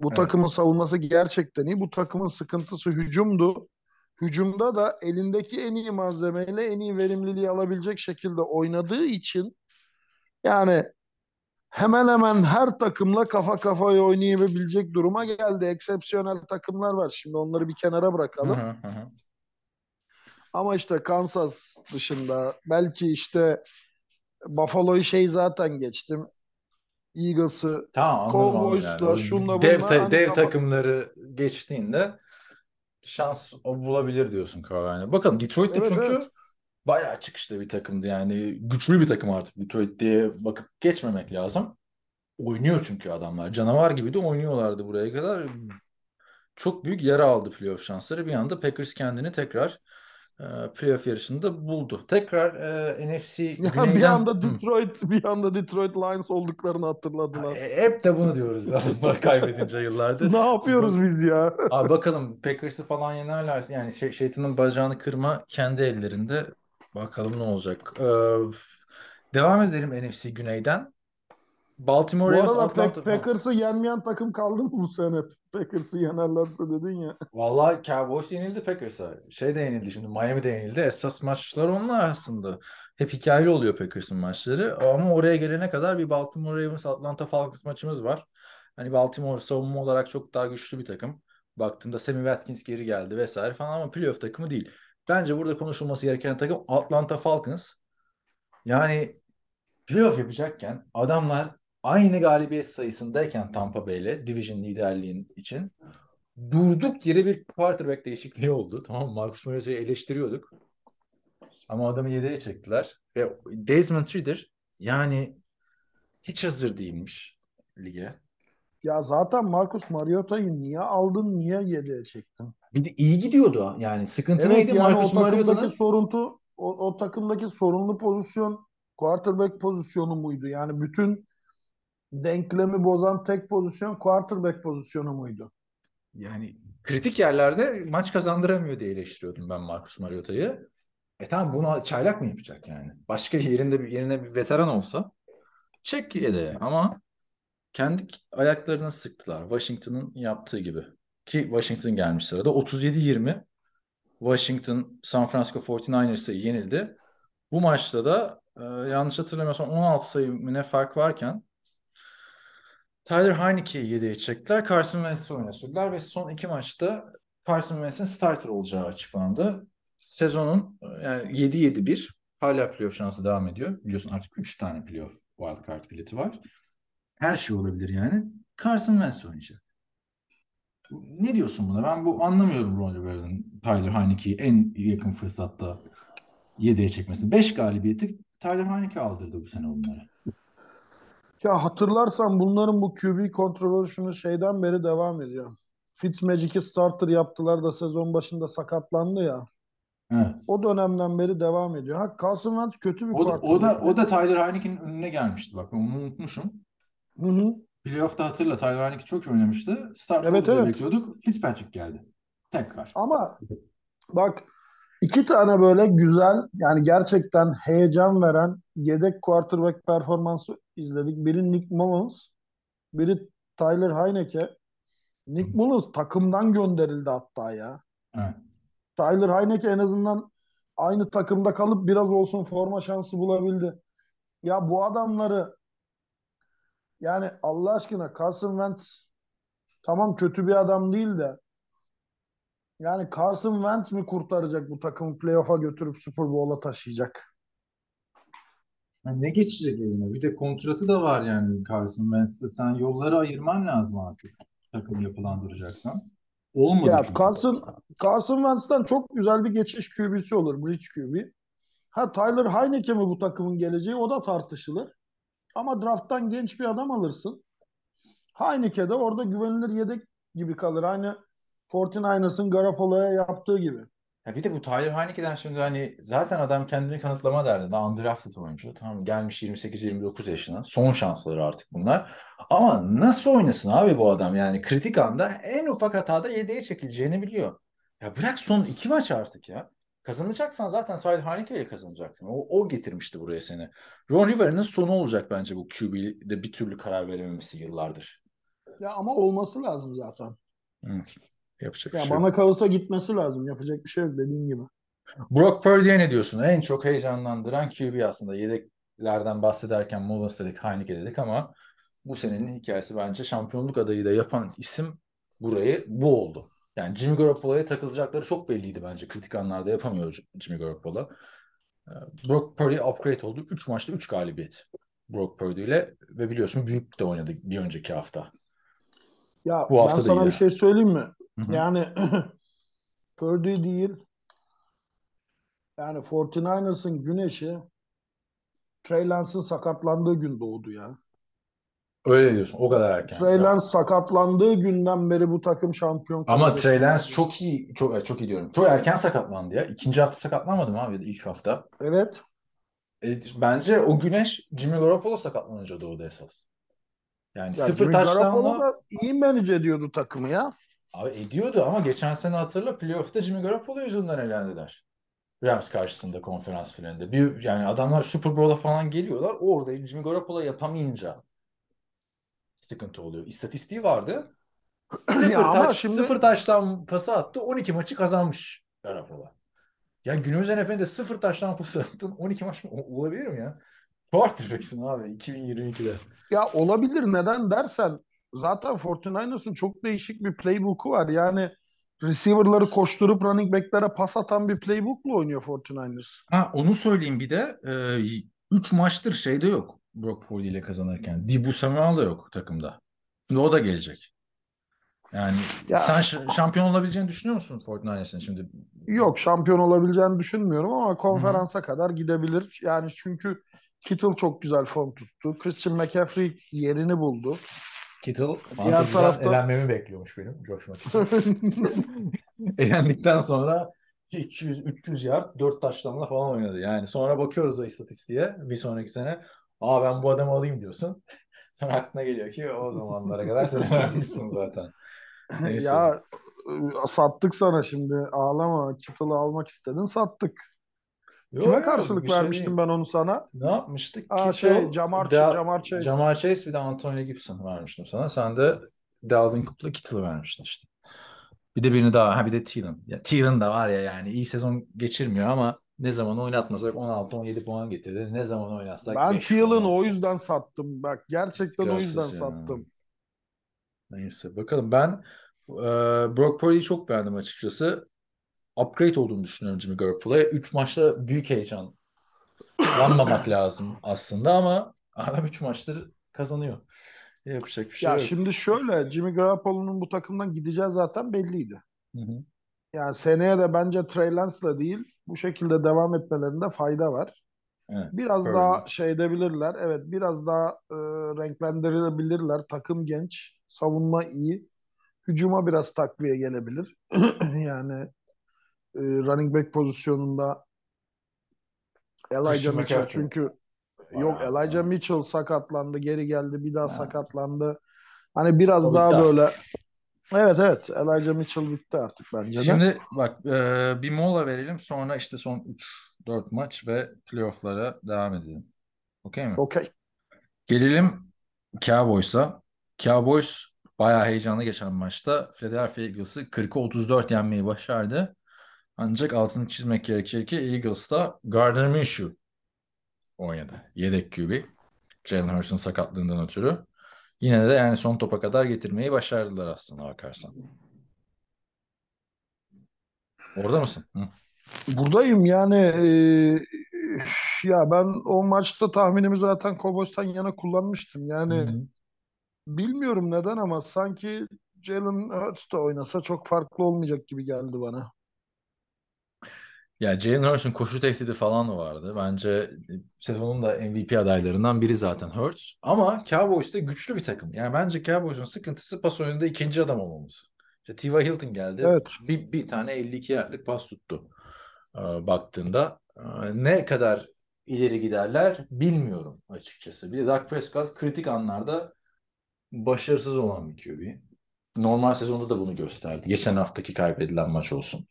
Bu Evet. takımın savunması gerçekten iyi. Bu takımın sıkıntısı hücumdu. Hücumda da elindeki en iyi malzemeyle en iyi verimliliği alabilecek şekilde oynadığı için yani hemen hemen her takımla kafa kafaya oynayabilecek duruma geldi. Eksepsiyonel takımlar var. Şimdi onları bir kenara Hı bırakalım. hı, hı hı. Ama işte Kansas dışında belki işte Buffalo'yu şey zaten geçtim. Eagles'ı Tamam Cowboys'la, yani. Şunla dev, bunla ta- dev takımları geçtiğinde şans bulabilir diyorsun Carolina. Bakalım Detroit de Evet, çünkü evet. bayağı çıkışta bir takımdı yani güçlü bir takım artık Detroit diye bakıp geçmemek lazım. Oynuyor çünkü adamlar. Canavar gibi de oynuyorlardı buraya kadar. Çok büyük yara aldı playoff şansları. Bir anda Packers kendini tekrar playoff yarışında buldu. Tekrar e, NFC (laughs) Ya Güney'den... bir anda. Detroit bir anda Detroit Lions olduklarını hatırladılar. E, Hep de bunu diyoruz adamlar (laughs) kaybedince yıllardır. Ne yapıyoruz biz ya? Abi bakalım Packers'ı falan yenerlerse yani şey, şeytanın bacağını kırma kendi ellerinde. Bakalım ne olacak. Ee, devam edelim NFC Güney'den. Baltimore Bu Ravens, arada Atlanta. Pack- Packers'ı yenmeyen takım kaldı mı bu sene? (laughs) Packers'ı yenerlerse dedin ya. Vallahi Cowboys yenildi Packers'a. Şey de yenildi şimdi Miami de yenildi. Esas maçlar onlar aslında. Hep hikayeli oluyor Packers'ın maçları. Ama oraya gelene kadar bir Baltimore Ravens Atlanta Falcons maçımız var. Hani Baltimore savunma olarak çok daha güçlü bir takım. Baktığında Sammy Watkins geri geldi vesaire falan ama playoff takımı değil. Bence burada konuşulması gereken takım Atlanta Falcons. Yani playoff yapacakken adamlar aynı galibiyet sayısındayken Tampa Bay'le division liderliğin için durduk yere bir quarterback değişikliği oldu. Tamam? Marcus Mariota'yı eleştiriyorduk. Ama adamı yedeğe çektiler. Ve Desmond Ridder yani hiç hazır değilmiş lige. Ya zaten Marcus Mariota'yı niye aldın, niye yedeğe çektin? Bir de iyi gidiyordu. Yani sıkıntı Evet neydi? yani Marcus Mariota'nın soruntu, o, o takımdaki sorunlu pozisyon quarterback pozisyonu muydu? Yani bütün denklemi bozan tek pozisyon quarterback pozisyonu muydu? yani kritik yerlerde maç kazandıramıyor diye eleştiriyordum ben Marcus Mariota'yı. E tamam bunu çaylak mı yapacak yani? Başka yerinde bir yerine bir veteran olsa çek yedeğe ama kendi ayaklarına sıktılar. Washington'ın yaptığı gibi. Ki Washington gelmiş sırada. 37-20 Washington San Francisco 49ers'a yenildi. Bu maçta da e, yanlış hatırlamıyorsam 16 sayı ne fark varken Tyler Heineke'yi yedeğe çektiler. Carson Wentz'i oyuna sürdüler ve son iki maçta Carson Wentz'in starter olacağı açıklandı. Sezonun yani 7-7-1 hala playoff şansı devam ediyor. Biliyorsun artık 3 tane playoff wildcard bileti var. Her şey olabilir yani. Carson Wentz oynayacak. Ne diyorsun buna? Ben bu anlamıyorum Ron Rivera'nın Tyler Heineke'yi en yakın fırsatta yedeğe çekmesini. 5 galibiyeti Tyler Heineke aldırdı bu sene onlara. Ya hatırlarsan bunların bu QB kontroversiyonu şeyden beri devam ediyor. Fitzmagic'i starter yaptılar da sezon başında sakatlandı ya. Evet. O dönemden beri devam ediyor. Ha Carson Wentz kötü bir O da, o da, o da Tyler Heineke'nin önüne gelmişti. Bak ben onu unutmuşum. Hı hı. Playoff'ta hatırla Tyler Heineke çok oynamıştı. Starter Evet, evet, evet. bekliyorduk. Fitzpatrick geldi. Tekrar. Ama bak iki tane böyle güzel yani gerçekten heyecan veren yedek quarterback performansı izledik. Biri Nick Mullins, biri Tyler Heineke. Nick Mullins takımdan gönderildi hatta ya. Evet. Tyler Heineke en azından aynı takımda kalıp biraz olsun forma şansı bulabildi. Ya bu adamları yani Allah aşkına Carson Wentz tamam kötü bir adam değil de yani Carson Wentz mi kurtaracak bu takımı playoff'a götürüp Super Bowl'a taşıyacak? Yani ne geçecek eline? Bir de kontratı da var yani Carson Wentz'te. Sen yolları ayırman lazım artık takım yapılandıracaksan. Olmadı Ya çünkü. Carson, Carson Wentz'ten çok güzel bir geçiş QB'si olur. Bridge QB. Ha Tyler Heineke mi bu takımın geleceği? O da tartışılır. Ama drafttan genç bir adam alırsın. Heineke de orada güvenilir yedek gibi kalır. Aynı 49ers'ın Garoppolo'ya yaptığı gibi. Ya bir de bu Tyler Heineke'den şimdi hani zaten adam kendini kanıtlama derdi. Daha undrafted oyuncu. Tamam gelmiş 28-29 yaşına. Son şansları artık bunlar. Ama nasıl oynasın abi bu adam? Yani kritik anda en ufak hatada yedeğe çekileceğini biliyor. Ya bırak son iki maç artık ya. Kazanacaksan zaten Tyler Heineke ile kazanacaktın. O, o getirmişti buraya seni. Ron Rivera'nın sonu olacak bence bu QB'de bir türlü karar verememesi yıllardır. Ya ama olması lazım zaten. Evet. Yapacak bir Ya şey yok. bana kalırsa gitmesi lazım. Yapacak bir şey yok dediğin gibi. Brock Purdy'ye ne diyorsun? En çok heyecanlandıran QB aslında. Yedeklerden bahsederken Mullins dedik, Heineke dedik ama bu senenin hikayesi bence şampiyonluk adayı da yapan isim burayı bu oldu. Yani Jimmy Garoppolo'ya takılacakları çok belliydi bence. Kritik anlarda yapamıyor Jimmy Garoppolo. Ee, Brock Purdy upgrade oldu. 3 maçta 3 galibiyet. Brock Purdy ile ve biliyorsun büyük de oynadı bir önceki hafta. Ya Bu hafta ben da sana bir şey söyleyeyim mi? Hı hı. Yani (clears throat) Purdy değil yani 49ers'ın güneşi Trey Lance'ın sakatlandığı gün doğdu ya. Öyle diyorsun. O kadar erken. Trey Lance sakatlandığı günden beri bu takım şampiyon Ama. Trey Lance çok iyi, çok çok iyi diyorum. Çok erken sakatlandı ya. İkinci hafta sakatlanmadı mı abi ilk hafta? Evet. E, bence o güneş Jimmy Garoppolo sakatlanınca doğdu esas. Yani Ya sıfır Jimmy Garoppolo taştanla da iyi manage ediyordu takımı ya. Abi ediyordu ama geçen sene hatırla playoff'ta Jimmy Garoppolo yüzünden elendiler. Rams karşısında konferans finalinde. Bir, yani adamlar Super Bowl'a falan geliyorlar. Orada Jimmy Garoppolo yapamayınca sıkıntı oluyor. İstatistiği vardı. (clears throat) Sıfır, taş, şimdi- sıfır taştan pası attı. 12 maçı kazanmış Garoppolo. Ya günümüz NFL'de sıfır taştan pası attın. 12 maç mı? O- olabilir mi ya? Quarterback'sin abi 2022'de. Ya olabilir neden dersen zaten 49ers'ın çok değişik bir playbook'u var. Yani receiver'ları koşturup running back'lere pas atan bir playbook'la oynuyor 49ers. Ha onu söyleyeyim bir de 3 maçtır şeyde yok Brock Purdy ile kazanırken. Dibu Samuel da yok takımda. Şimdi o da gelecek. Yani Ya- sen ş- şampiyon olabileceğini düşünüyor musun 49ers'ın şimdi? Yok şampiyon olabileceğini düşünmüyorum ama konferansa kadar gidebilir. Yani çünkü Kittle çok güzel form tuttu. Christian McCaffrey yerini buldu. Kittle Diğer tarafta- elenmemi bekliyormuş benim Joshua (laughs) Kittle. Elendikten sonra 200-300 yard 4 taşlamla falan oynadı. Yani sonra bakıyoruz o istatistiğe bir sonraki sene. Aa ben bu adamı alayım diyorsun. (laughs) Sonra aklına geliyor ki o zamanlara kadar sen vermişsin zaten. Neyse. ya e, sattık sana şimdi ağlama. Kittle'ı almak istedin sattık. Yo, Kime karşılık şey vermiştim değil. ben onu sana? Ne yapmıştık? Aa, Kittle, şey, Jamar- Da- Jamar Chase. Jamar Chase bir de Antonio Gibson vermiştim sana. Sen de Dalvin Cook'la Kittle'ı vermiştin işte. Bir de birini daha. Ha bir de Thielen. Ya, Thielen de var ya yani iyi sezon geçirmiyor ama ne zaman oynatmasak 16-17 puan getirdi. Ne zaman oynatsak Ben 5 Thiel'ı puan. o yüzden sattım. Bak gerçekten o Gracias yüzden ya. sattım. Neyse bakalım ben e, Brock Purdy'yi çok beğendim açıkçası. Upgrade olduğunu düşünüyorum Jimmy Garoppolo'ya. 3 maçta büyük heyecan. Yanmamak lazım aslında ama adam 3 maçtır kazanıyor. Yapacak bir şey Ya yok. şimdi şöyle Jimmy Garoppolo'nun bu takımdan gideceği zaten belliydi. Hı hı. Yani seneye de bence Trey Lance'la değil bu şekilde devam etmelerinde fayda var. Evet, Biraz öyle. daha şey edebilirler. Evet biraz daha e, renklendirebilirler. Takım genç, savunma iyi. Hücuma biraz takviye gelebilir. (clears throat) yani e, running back pozisyonunda Elijah Mitchell çünkü Var yok Elijah. Mitchell sakatlandı, geri geldi, bir daha Ha. sakatlandı. Hani biraz O daha böyle Evet evet Elijah Mitchell bitti artık bence de. Şimdi bak e, bir mola verelim sonra işte son 3-4 maç ve playoff'lara devam edelim. Okey mi? Okey. Gelelim Cowboys'a. Cowboys bayağı heyecanlı geçen maçta Philadelphia Eagles'ı 40'a 34 yenmeyi başardı. Ancak altını çizmek gerekir ki Eagles'ta Gardner Minshew oynadı. Yedek QB. Jalen Hurts'un sakatlığından ötürü. Yine de yani son topa kadar getirmeyi başardılar aslında bakarsan. Orada mısın? Hı. Buradayım yani e, ya ben o maçta tahminimi zaten Cowboys'tan yana kullanmıştım. Yani Hı hı. bilmiyorum neden ama sanki Jalen Hurts da oynasa çok farklı olmayacak gibi geldi bana. Ya Jalen Hurts'un koşu tehdidi falan vardı. Bence sezonun da MVP adaylarından biri zaten Hurts. Ama Cowboys da güçlü bir takım. Yani bence Cowboys'un sıkıntısı pas oyununda ikinci adam olmaması. İşte T.Y. Hilton geldi. Evet. Bir, bir tane 52 yardlık pas tuttu. Ee, baktığında. Ee, ne kadar ileri giderler bilmiyorum açıkçası. Bir de Dak Prescott kritik anlarda başarısız olan bir QB. Normal sezonda da bunu gösterdi. Geçen haftaki kaybedilen maç olsun.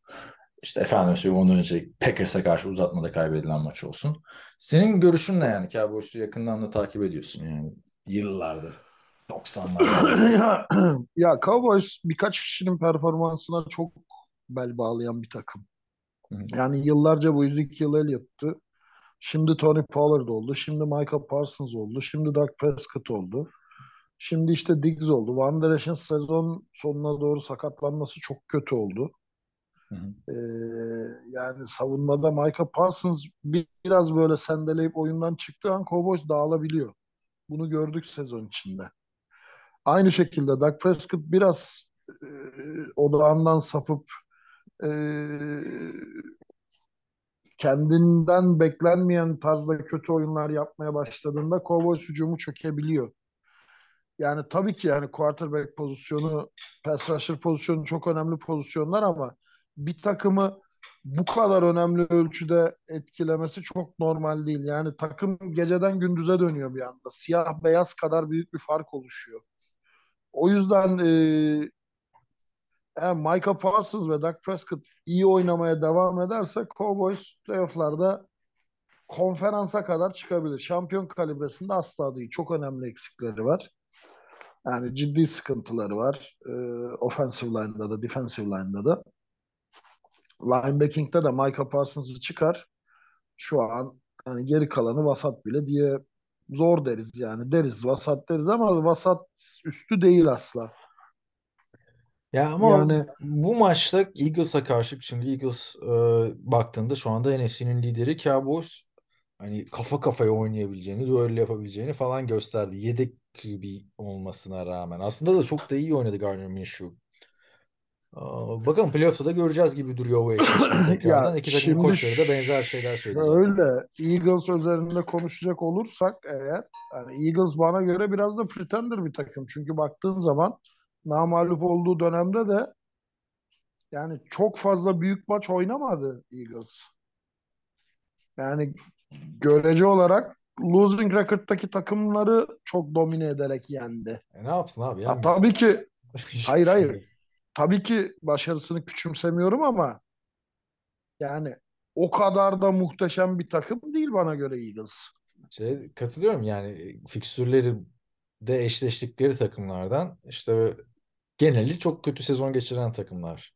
İşte efendim söyleyeyim ondan önce Packers'a karşı uzatmada kaybedilen maç olsun. Senin görüşün ne yani? Cowboys'u yakından da takip ediyorsun yani yıllardır. 90'larda. (clears throat) ya, ya Cowboys birkaç kişinin performansına çok bel bağlayan bir takım. Yani yıllarca bu Ezekiel Elliott'tı. Şimdi Tony Pollard oldu. Şimdi Michael Parsons oldu. Şimdi Dak Prescott oldu. Şimdi işte Diggs oldu. Van Der Esch'in sezon sonuna doğru sakatlanması çok kötü oldu. Hı hı. Ee, yani savunmada Michael Parsons bir- biraz böyle sendeleyip oyundan çıktığı an Cowboys dağılabiliyor. Bunu gördük sezon içinde. Aynı şekilde Dak Prescott biraz e, odağından sapıp e, kendinden beklenmeyen tarzda kötü oyunlar yapmaya başladığında Cowboys hücumu çökebiliyor. Yani tabii ki yani quarterback pozisyonu, pass rusher pozisyonu çok önemli pozisyonlar ama bir takımı bu kadar önemli ölçüde etkilemesi çok normal değil. Yani takım geceden gündüze dönüyor bir anda. Siyah beyaz kadar büyük bir fark oluşuyor. O yüzden e, eğer Micah Parsons ve Dak Prescott iyi oynamaya devam ederse Cowboys playofflarda konferansa kadar çıkabilir. Şampiyon kalibresinde asla değil. Çok önemli eksikleri var. Yani ciddi sıkıntıları var. E, offensive line'da da, defensive line'da da. Linebacking'de de Micah Parsons'ı çıkar. Şu an yani geri kalanı vasat bile diye zor deriz yani. Deriz vasat deriz ama vasat üstü değil asla. Ya ama Yani bu maçta Eagles'a karşı şimdi Eagles e, baktığında şu anda NFC'nin lideri Cowboys hani kafa kafaya oynayabileceğini, duello yapabileceğini falan gösterdi. Yedek QB olmasına rağmen. Aslında da çok da iyi oynadı Gardner Minshew. Bakalım playoff'ta da göreceğiz gibi duruyor eşleşmeyi (coughs) tekrardan. ya İki şimdi koçları da benzer şeyler zaten. şöyle Eagles üzerinde konuşacak olursak eğer yani Eagles bana göre biraz da pretender bir takım. Çünkü baktığın zaman namağlup olduğu dönemde de yani çok fazla büyük maç oynamadı Eagles. Yani görece olarak losing record'daki takımları çok domine ederek yendi. E ne yapsın abi yenmesin. tabii ki (laughs) hayır hayır. Tabii ki başarısını küçümsemiyorum ama yani o kadar da muhteşem bir takım değil bana göre Eagles. Şey, katılıyorum yani fikstürleri de eşleştikleri takımlardan işte geneli çok kötü sezon geçiren takımlar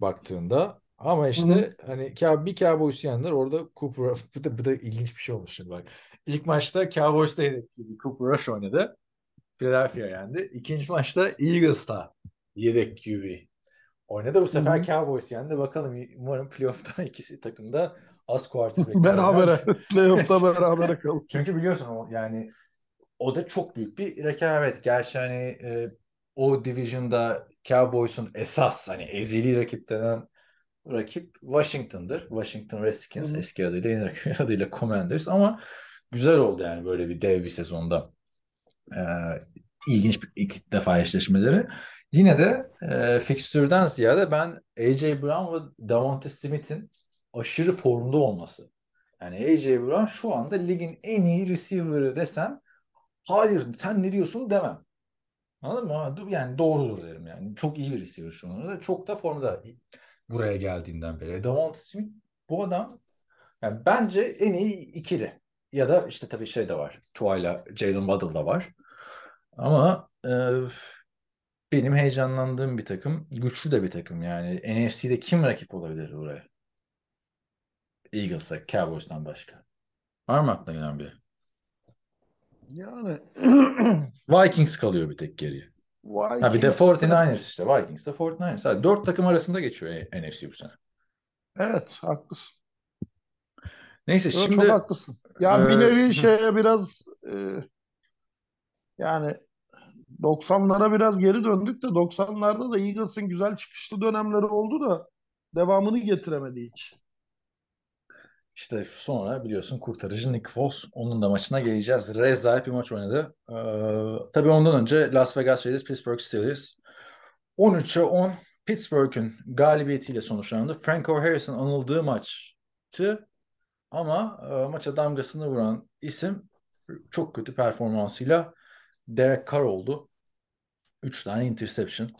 baktığında ama işte hani Cow- bir Cowboys yendiler orada Cooper (laughs) bu da, bu da ilginç bir şey olmuş şimdi bak. İlk maçta Cowboys'ta Cooper Rush oynadı. Philadelphia yendi. İkinci maçta Eagles'ta yedek QB oynadı. Bu sefer hı. Cowboys yendi. Bakalım umarım playoff'ta (laughs) ikisi takımda az quarterback. (laughs) Berabere. Playoff'ta (laughs) berabere kaldı. Çünkü biliyorsun o yani o da çok büyük bir rekabet. Gerçi hani e, o division'da Cowboys'un esas hani ezeli rakip denen rakip Washington'dır. Washington Redskins hı. eski adıyla yeni adıyla Commanders ama güzel oldu yani böyle bir dev bir sezonda. E, ilginç bir iki defa eşleşmeleri. Yine de e, fikstürden ziyade ben A.J. Brown ve Davante Smith'in aşırı formda olması. Yani A.J. Brown şu anda ligin en iyi receiver'ı desen hayır sen ne diyorsun demem. Anladın mı? Yani doğrudur derim yani. Çok iyi bir receiver şu anda. Çok da formda buraya geldiğinden beri. Davante Smith bu adam yani bence en iyi ikili. Ya da işte tabii şey de var. Tua'yla Jalen Waddle da var. Ama e, benim heyecanlandığım bir takım. Güçlü de bir takım yani. NFC'de kim rakip olabilir buraya? Eagles'a, Cowboys'tan başka. Var mı aklına gelen biri? Yani (clears throat) Vikings kalıyor bir tek geriye. Ha bir de Vikings 49ers işte. Vikings de 49ers. Ha, dört takım arasında geçiyor e- NFC bu sene. Evet, haklısın. Neyse Yo, şimdi çok haklısın. Yani bir Ee, nevi şeye biraz e, yani 90'lara biraz geri döndük de 90'larda da Eagles'ın güzel çıkışlı dönemleri oldu da devamını getiremedi hiç. işte sonra biliyorsun kurtarıcı Nick Foles. Onun da maçına geleceğiz. Rezalet bir maç oynadı. Ee, tabii ondan önce Las Vegas Raiders Pittsburgh Steelers 13'e 10 Pittsburgh'ün galibiyetiyle sonuçlandı. Franco Harris'in anıldığı maçtı ama e, maça damgasını vuran isim çok kötü performansıyla Derek Carr oldu. 3 tane interception.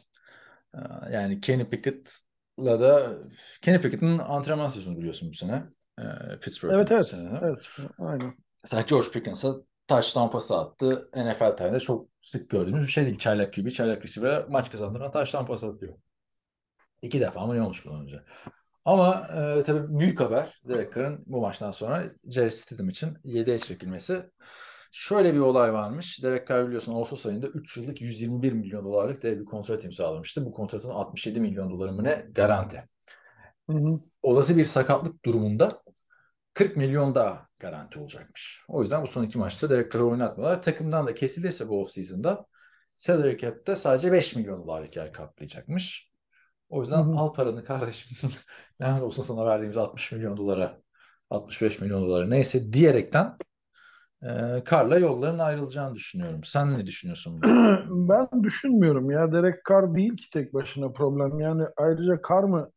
Ee, Yani Kenny Pickett'la da Kenny Pickett'ın antrenman sezonu biliyorsun bu sene. Ee, Pittsburgh'ın Evet, evet. sene. Evet, aynen. Mesela George Pickens'a touchdown pası attı. NFL tarihinde çok sık gördüğümüz bir şey değil. Çaylak gibi, çaylak receiver'a maç kazandıran touchdown pası atıyor. İki defa mı ne olmuş bundan önce? Ama e, tabii büyük haber Derek Carr'ın bu maçtan sonra Jerry Stidham için 7'ye çekilmesi. Şöyle bir olay varmış. Derek Carr biliyorsun Ağustos ayında 3 yıllık 121 milyon dolarlık dev bir kontrat imzalamıştı. Bu kontratın 67 milyon doları mı ne garanti. Hı hı. Olası bir sakatlık durumunda 40 milyon daha garanti olacakmış. O yüzden bu son iki maçta Derek Carr'ı oynatmıyorlar. Takımdan da kesildiyse bu offseason'da salary cap'te sadece 5 milyon dolarlık yer kaplayacakmış. O yüzden Hı hı. al paranı kardeşim. (laughs) Lanet olsun sana verdiğimiz 60 milyon dolara 65 milyon dolara neyse diyerekten e, Carr'la yolların ayrılacağını düşünüyorum. Sen ne düşünüyorsun? (clears throat) Ben düşünmüyorum ya. Derek Carr değil ki tek başına problem. Yani ayrıca Carr mı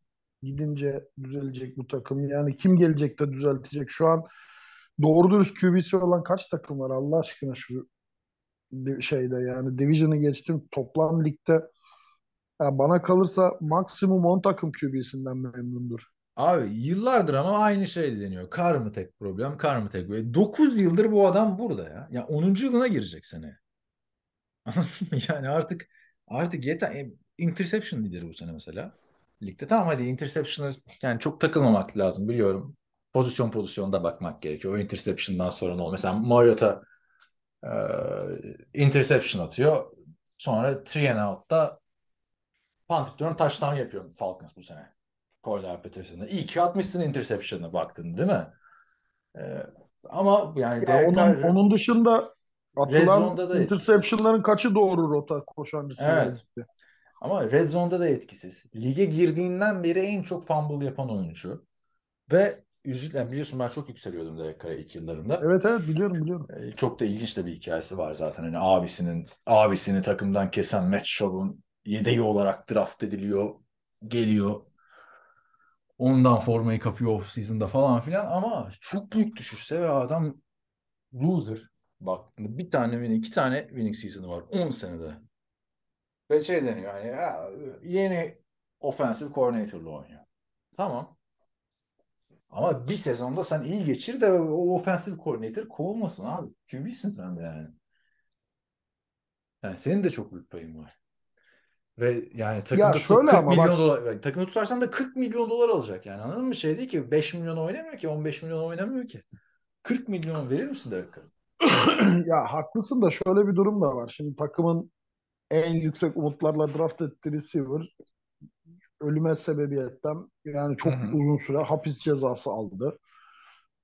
gidince düzelecek bu takım? Yani kim gelecek de düzeltecek? Şu an doğru dürüst QB'si olan kaç takım var Allah aşkına şu şeyde yani Division'ı geçtim toplam ligde ya bana kalırsa maksimum 10 takım QB'sinden memnundur. Abi yıllardır ama aynı şey deniyor. Kar mı tek problem, kar mı tek problem. 9 yıldır bu adam burada ya. Ya 10. yılına girecek sene. (laughs) Anladın mı? Yani artık artık yeter. E, interception lideri bu sene mesela. Ligde tamam hadi interception'a yani çok takılmamak lazım biliyorum. Pozisyon pozisyonda bakmak gerekiyor. O interception'dan sonra ne olur? Mesela Mariota e, interception atıyor. Sonra three and out'ta punt tutuyorum touchdown yapıyorum Falcons bu sene. Cordell Patterson'da. İyi ki atmışsın interception'a baktın değil mi? Ee, ama yani Ya onun, Carr onun dışında atılan da etkisiz. interception'ların kaçı doğru rota koşan receiver'a Evet. Ama Red Zone'da da etkisiz. Lige girdiğinden beri en çok fumble yapan oyuncu. Ve üzülen biliyorsun ben çok yükseliyordum Derek Carr'a ilk yıllarında. Evet evet biliyorum biliyorum. Ee, Çok da ilginç de bir hikayesi var zaten. Hani abisinin abisini takımdan kesen Matt Schaub'un yedeği olarak draft ediliyor, geliyor. Ondan formayı kapıyor off season'da falan filan ama çok büyük düşüşse ve adam loser. Bak bir tane win, iki tane winning season'ı var 10 senede. Ve şey deniyor hani ya, yeni offensive coordinator'la oynuyor. Tamam. Ama bir sezonda sen iyi geçir de o offensive coordinator kovulmasın abi. QB'sin sen de yani. Yani senin de çok büyük payın var. Ve yani takımda tut- şöyle 40 ama milyon bak- dolar takımı tutarsan da 40 milyon dolar alacak yani anladın mı? Şey değil ki 5 milyon oynamıyor ki 15 milyon oynamıyor ki. 40 milyon verir misin Derek Carr? (clears throat) Ya haklısın da şöyle bir durum da var. Şimdi takımın en yüksek umutlarla draft ettiği receiver ölüme sebebiyetten yani çok Hı hı. uzun süre hapis cezası aldı.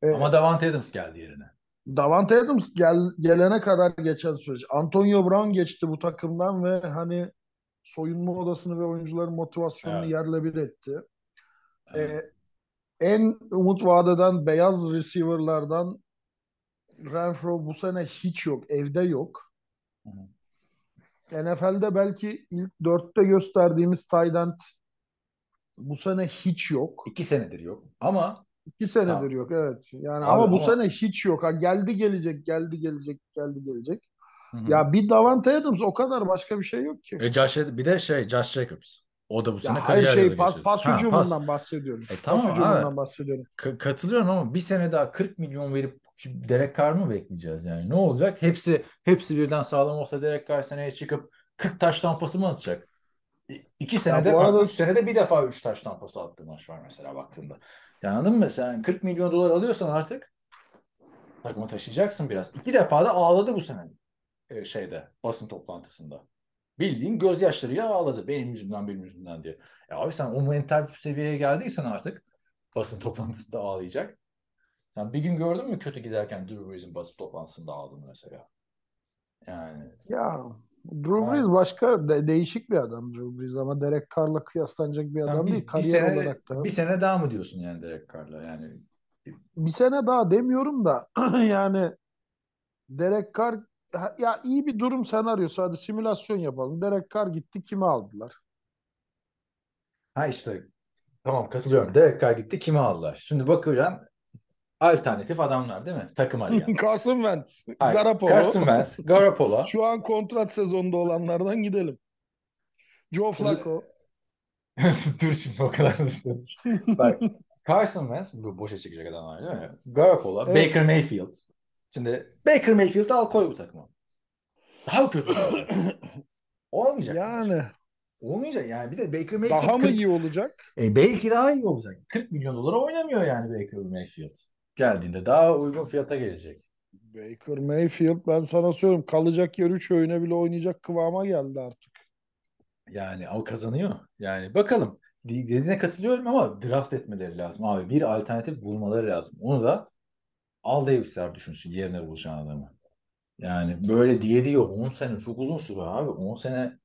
Ee, Ama Davante Adams geldi yerine. Davante Adams gel, gelene kadar geçen süreç. Antonio Brown geçti bu takımdan ve hani soyunma odasını ve oyuncuların motivasyonunu Evet. yerle bir etti. Evet. Ee, en umut vaat eden beyaz receiver'lardan Renfro bu sene hiç yok. Evde yok. Hı hı. NFL'de belki ilk dörtte gösterdiğimiz tight end bu sene hiç yok. İki senedir yok. Ama İki senedir Tamam. yok evet. Yani Abi ama bu ama- sene hiç yok. Ha, geldi gelecek, geldi gelecek, geldi gelecek. Hı hı. Ya bir Davante Adams o kadar başka bir şey yok ki. E, Josh, bir de şey Josh Jacobs. O da bu sene Ya kariyer şey yılı pas, geçirdi. pas Ha, hücumundan bahsediyorum. E, tamam pas hücumundan bahsediyorum. Ka- katılıyorum ama bir sene daha 40 milyon verip Derek Carr mı bekleyeceğiz yani? Ne olacak? Hepsi hepsi birden sağlam olsa Derek Carr seneye çıkıp 40 taş tampası mı atacak? İ- İki senede, bu arada- üç senede bir defa üç taş tampası attığı maç var mesela baktığında. Yani anladın mı? Sen 40 milyon dolar alıyorsan artık takımı taşıyacaksın biraz. İki defa da ağladı bu sene e, şeyde basın toplantısında. Bildiğin gözyaşlarıyla ağladı. Benim yüzümden benim yüzümden diye. E abi sen o mental seviyeye geldiysen artık basın (laughs) toplantısında ağlayacak. Sen bir gün gördün mü kötü giderken Drew Brees'in basın toplantısında ağladığını mesela? Yani Ya Drew. Brees başka de- değişik bir adam Drew Brees ama Derek Carr'la kıyaslanacak bir adam bir, değil. bir Kariyer sene olarak da. bir sene daha mı diyorsun yani Derek Carr'la? Yani Bir sene daha demiyorum da (clears throat) yani Derek Carr ya iyi bir durum senaryosu hadi simülasyon yapalım. Derek Carr gitti kimi aldılar? ha işte tamam katılıyorum. Derek Carr gitti kimi aldılar? Şimdi bakacaksın alternatif adamlar değil mi? Takım (laughs) arayan. Carson Wentz, Hayır, Garoppolo. Carson Wentz, Garoppolo. Şu an kontrat sezonunda olanlardan gidelim. Joe Flacco. (laughs) Dur şimdi o kadar. Bak (laughs) Carson Wentz bu boşa çıkacak adamlar değil mi? Garoppolo, Evet. Baker Mayfield. Şimdi Baker Mayfield'ı al koy bu takıma. Daha kötü. (coughs) Olmayacak. Yani Olmayacak yani. Bir de Baker Mayfield daha mı 40 iyi olacak? E, belki daha iyi olacak. 40 milyon dolara oynamıyor yani Baker Mayfield. Geldiğinde daha uygun fiyata gelecek. Baker Mayfield ben sana söyleyeyim kalacak yer 3 öğüne bile oynayacak kıvama geldi artık. Yani o kazanıyor. Yani bakalım. Dediğine katılıyorum ama draft etmeleri lazım. Abi bir alternatif bulmaları lazım. Onu da Al Davis'ler düşünsün yerine bulacağın adamı. Yani böyle diye diyor 10 sene çok uzun süre abi. 10 sene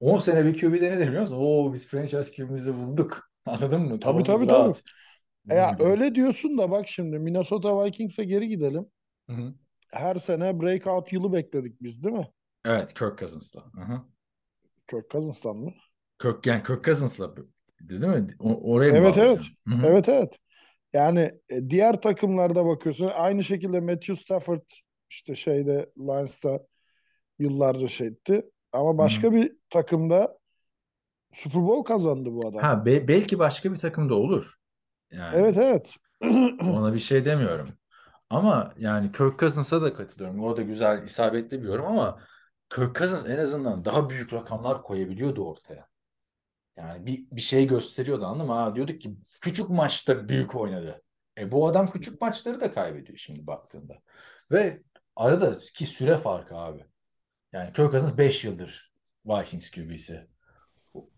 10 sene bir QB de nedir biliyor musun? Oo biz franchise QB'mizi bulduk. (laughs) Anladın mı? Tabii, tabii, rahat. E Ya öyle diyorsun da bak şimdi Minnesota Vikings'e geri gidelim. Hı hı. Her sene breakout yılı bekledik biz değil mi? Evet Kirk Cousins'la. Hı hı. Kirk Cousins'tan mı? Kirk, yani Kirk Cousins'la değil mi? O- oraya Evet, bağlayacaksın? Hı hı. Evet evet. Yani e, diğer takımlarda bakıyorsun. Aynı şekilde Matthew Stafford işte şeyde Lions'ta yıllarca şey etti. Ama başka bir takımda Super Bowl kazandı bu adam. Ha be- belki başka bir takımda olur. Yani Evet evet. (clears throat) ona bir şey demiyorum. Ama yani Kirk Cousins'a da katılıyorum. O da güzel, isabetli bir yorum ama Kirk Cousins en azından daha büyük rakamlar koyabiliyordu ortaya. Yani bir, bir şey gösteriyordu anladın mı? Ha, diyorduk ki küçük maçta büyük oynadı. E bu adam küçük maçları da kaybediyor şimdi baktığında. Ve aradaki süre farkı abi. Yani Kirk Cousins 5 yıldır Vikings QB'si.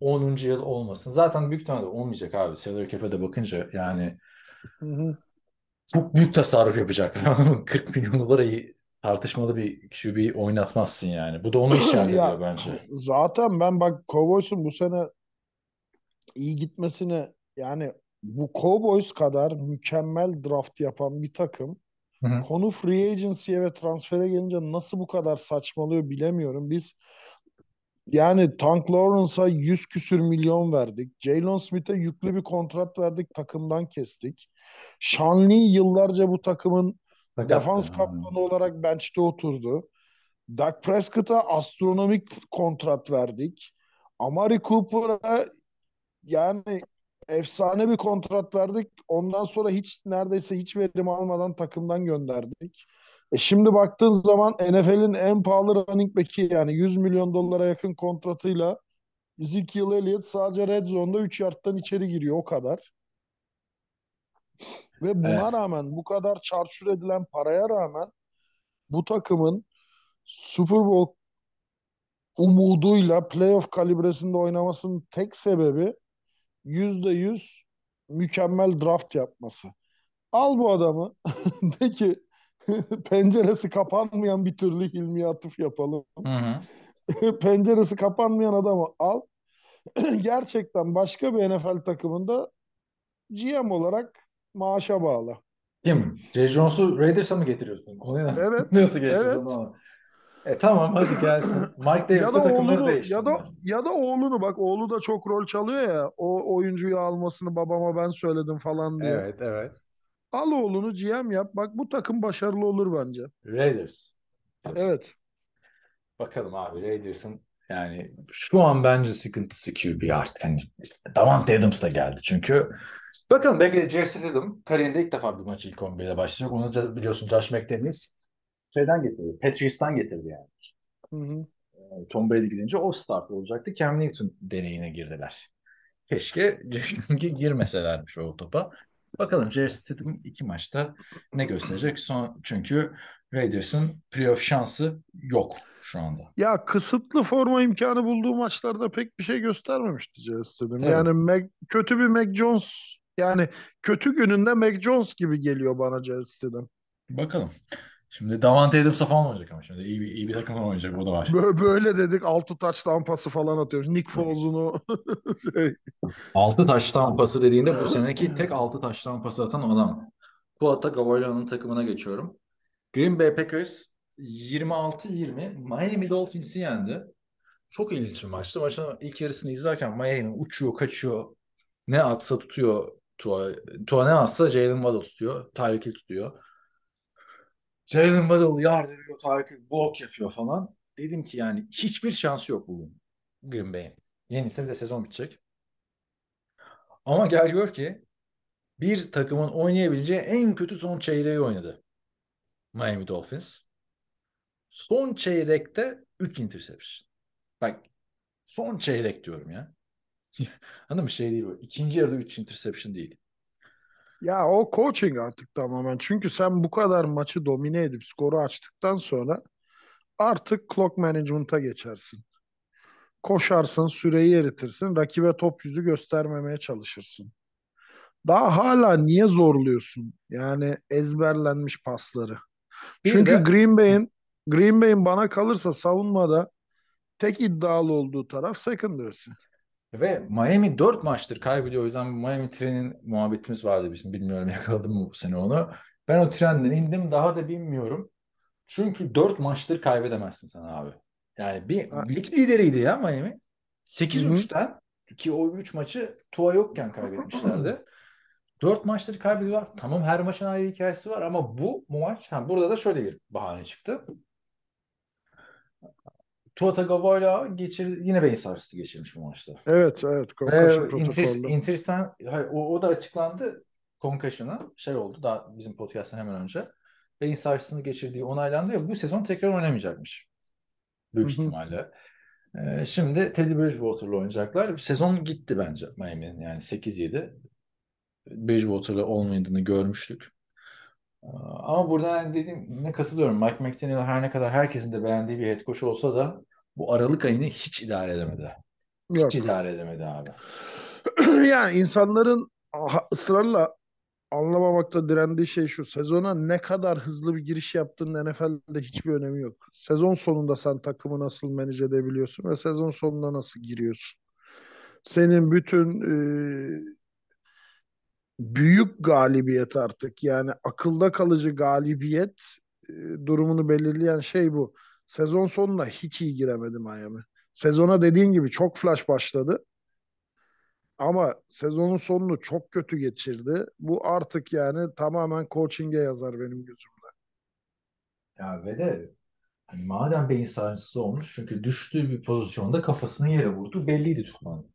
10. yıl olmasın. Zaten büyük ihtimalle olmayacak abi. Salary cap'e de bakınca yani Hı hı. çok büyük tasarruf yapacaklar. (laughs) anladın mı? 40 milyon dolara tartışmalı bir QB oynatmazsın yani. Bu da onu işaret ediyor bence. Zaten ben bak Cowboys'un bu sene iyi gitmesine yani bu Cowboys kadar mükemmel draft yapan bir takım Hı hı. konu free agency'ye ve transfere gelince nasıl bu kadar saçmalıyor bilemiyorum. Biz yani Tank Lawrence'a 100 küsür milyon verdik. Jalen Smith'e yüklü bir kontrat verdik, takımdan kestik. Sean Lee yıllarca bu takımın Sakat defans kaptanı olarak bench'te oturdu. Dak Prescott'a astronomik kontrat verdik. Amari Cooper'a yani efsane bir kontrat verdik. Ondan sonra hiç neredeyse hiç verim almadan takımdan gönderdik. E şimdi baktığın zaman NFL'in en pahalı running back'i yani 100 milyon dolara yakın kontratıyla Ezekiel Elliott sadece red zone'da 3 yardtan içeri giriyor o kadar. Ve buna Evet. rağmen bu kadar çarçur edilen paraya rağmen bu takımın Super Bowl umuduyla playoff kalibresinde oynamasının tek sebebi %100 mükemmel draft yapması. Al bu adamı (laughs) de ki (laughs) penceresi kapanmayan bir türlü Hilmi'ye atıf yapalım. Hı hı. (laughs) penceresi kapanmayan adamı al. (clears throat) Gerçekten başka bir NFL takımında GM olarak maaşa bağlı. Kim? Jay Jones'u Raiders'a mı getiriyorsun? Konuya Evet, nasıl geçeceğiz evet. onu? E tamam hadi gelsin. Mike Davis'e da takımları oğlunu ya da ya da oğlunu bak oğlu da çok rol çalıyor ya. O oyuncuyu almasını babama ben söyledim falan diye. Evet evet. Al oğlunu GM yap. Bak bu takım başarılı olur bence. Raiders. diyorsun. Evet. Bakalım abi Raiders'ın yani şu an bence sıkıntısı QB artık. Hani Davante Adams da geldi çünkü. Bakalım belki de Jason Tatum kariyerinde ilk defa bir maç ilk 11'de başlayacak. Onu da biliyorsun Josh McDaniels şeyden getirdi. Patriots'tan getirdi yani. Hı hı. Tom Brady gidince o start olacaktı. Cam Newton deneyine girdiler. Keşke (laughs) girmeselermiş o topa. Bakalım Jared Stidham iki maçta ne gösterecek? Son, çünkü Raiders'ın playoff şansı yok şu anda. Ya kısıtlı forma imkanı bulduğu maçlarda pek bir şey göstermemişti Justin. Tabii. Yani Mac- kötü bir Mac Jones yani kötü gününde Mac Jones gibi geliyor bana Justin. Bakalım. Şimdi Davante Adams'a falan oynayacak ama şimdi iyi bir, iyi bir takımla oynayacak o da var. Bö- Böyle dedik 6 touchdown pası falan atıyoruz. Nick Foles'unu (laughs) şey, 6 taştan pası dediğinde bu seneki tek 6 taştan pası atan adam. Tua Tagovailoa'nın takımına geçiyorum. Green Bay Packers 26-20 Miami Dolphins'i yendi. Çok ilginç bir maçtı. Maçın ilk yarısını izlerken Miami uçuyor, kaçıyor. Ne atsa tutuyor Tua. Tua ne atsa Jalen Waddle tutuyor. Tyreek Hill tutuyor. Jalen Waddle yard ediyor, Hill blok yapıyor falan. Dedim ki yani hiçbir şansı yok bugün Green Bay'in. Yenisi de sezon bitecek. Ama gel gör ki bir takımın oynayabileceği en kötü son çeyreği oynadı. Miami Dolphins. Son çeyrekte 3 interception. Bak son çeyrek diyorum ya. (laughs) Anladın mı? Şey değil bu. İkinci yarıda 3 interception değil. Ya o coaching artık tamamen. Çünkü sen bu kadar maçı domine edip skoru açtıktan sonra artık clock management'a geçersin. Koşarsın, süreyi eritirsin, rakibe top yüzü göstermemeye çalışırsın. Daha hala niye zorluyorsun? Yani ezberlenmiş pasları. Bir Çünkü de- Green Bay'in Green Bay'in bana kalırsa savunmada tek iddialı olduğu taraf secondary'si. Ve Miami 4 maçtır kaybediyor. O yüzden Miami trenin muhabbetimiz vardı bizim. Bilmiyorum yakaladım mı bu sene onu. Ben o trenden indim daha da bilmiyorum. Çünkü 4 maçtır kaybedemezsin sen abi. Yani bir Ha. lig lideriydi ya Miami. 8-3'ten ki o 3 maçı Tua yokken kaybetmişlerdi. 4 maçtır kaybediyorlar. Tamam her maçın ayrı hikayesi var ama bu, bu maç ha, burada da şöyle bir bahane çıktı. Tua Tagovailoa geçir, yine beyin sarsıntı geçirmiş bu maçta. Evet, evet. Ve Concussion inter, protokollü. intersen, hayır, o, o da açıklandı. Concussion'a şey oldu daha bizim podcast'tan hemen önce. Beyin sarsıntısını geçirdiği onaylandı ve bu sezon tekrar oynamayacakmış. Büyük ihtimalle. Ee, şimdi Teddy Bridgewater'la oynayacaklar. Sezon gitti bence Miami'nin yani 8-7. Bridgewater'la olmadığını görmüştük. Ee, Ama burada yani dediğim ne katılıyorum. Mike McDaniel her ne kadar herkesin de beğendiği bir head coach olsa da bu Aralık ayını hiç idare edemedi. Yok. Hiç idare edemedi abi. (clears throat) Yani insanların ısrarla anlamamakta direndiği şey şu. Sezona ne kadar hızlı bir giriş yaptığının NFL'de hiçbir önemi yok. Sezon sonunda sen takımı nasıl manage edebiliyorsun ve sezon sonunda nasıl giriyorsun. Senin bütün e, büyük galibiyet artık yani akılda kalıcı galibiyet e, durumunu belirleyen şey bu. Sezon sonuna hiç iyi giremedi Miami. Sezona dediğin gibi çok flash başladı. Ama sezonun sonunu çok kötü geçirdi. Bu artık yani tamamen coaching'e yazar benim gözümde. Ya ve de hani madem beyin sarsıntısı olmuş çünkü düştüğü bir pozisyonda kafasını yere vurdu belliydi Tufan.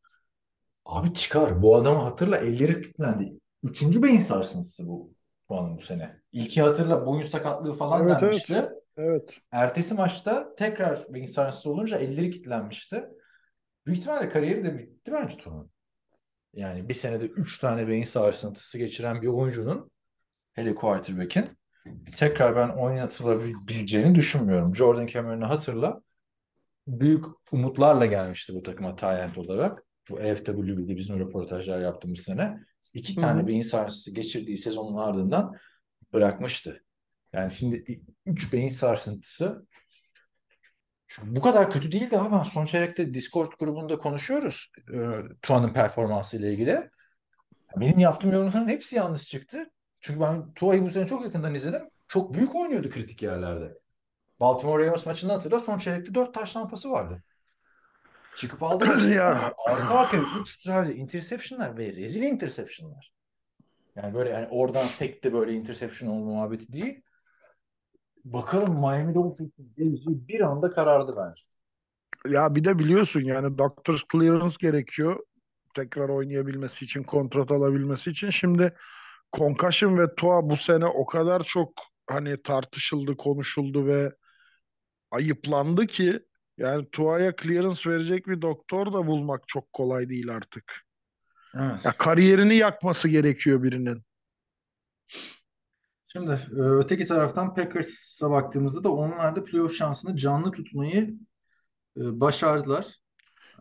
Abi çıkar. Bu adamı hatırla elleri kilitlendi. Üçüncü beyin sarsıntısı bu Tufan'ın bu sene. İlki hatırla boyun sakatlığı falan Evet, denmişti. Evet. Ertesi maçta tekrar beyin sarsıntısı olunca elleri kilitlenmişti. Büyük ihtimalle kariyeri de bitti bence Tufan'ın. Yani bir senede üç tane beyin sarsıntısı geçiren bir oyuncunun hele quarterback'in tekrar ben oynatılabileceğini düşünmüyorum. Jordan Cameron'ı hatırla. Büyük umutlarla gelmişti bu takıma Tayland olarak. Bu FWB'de bizim röportajlar yaptığımız sene. İki Hı tane beyin sarsıntısı geçirdiği sezonun ardından bırakmıştı. Yani şimdi üç beyin sarsıntısı bu kadar kötü değil de ama son çeyrekte Discord grubunda konuşuyoruz. E, Tua'nın performansı ile ilgili. Benim yaptığım yorumların hepsi yanlış çıktı. Çünkü ben Tua'yı bu sene çok yakından izledim. Çok büyük oynuyordu kritik yerlerde. Baltimore Ravens maçında hatırla son çeyrekte 4 taş tampası vardı. Çıkıp aldı. (clears throat) Ya. Arka arkaya 3 tane interceptionlar ve rezil interceptionlar. Yani böyle yani oradan sekte böyle interception olma muhabbeti değil. Bakalım Miami Dolphins'in geleceği bir anda karardı bence. Ya bir de biliyorsun yani doctor's clearance gerekiyor. Tekrar oynayabilmesi için, kontrat alabilmesi için. Şimdi Concussion ve Tua bu sene o kadar çok hani tartışıldı, konuşuldu ve ayıplandı ki Yani Tua'ya clearance verecek bir doktor da bulmak çok kolay değil artık. Evet. Ya kariyerini yakması gerekiyor birinin. Şimdi e, öteki taraftan Packers'a baktığımızda da onlar da playoff şansını canlı tutmayı e, başardılar.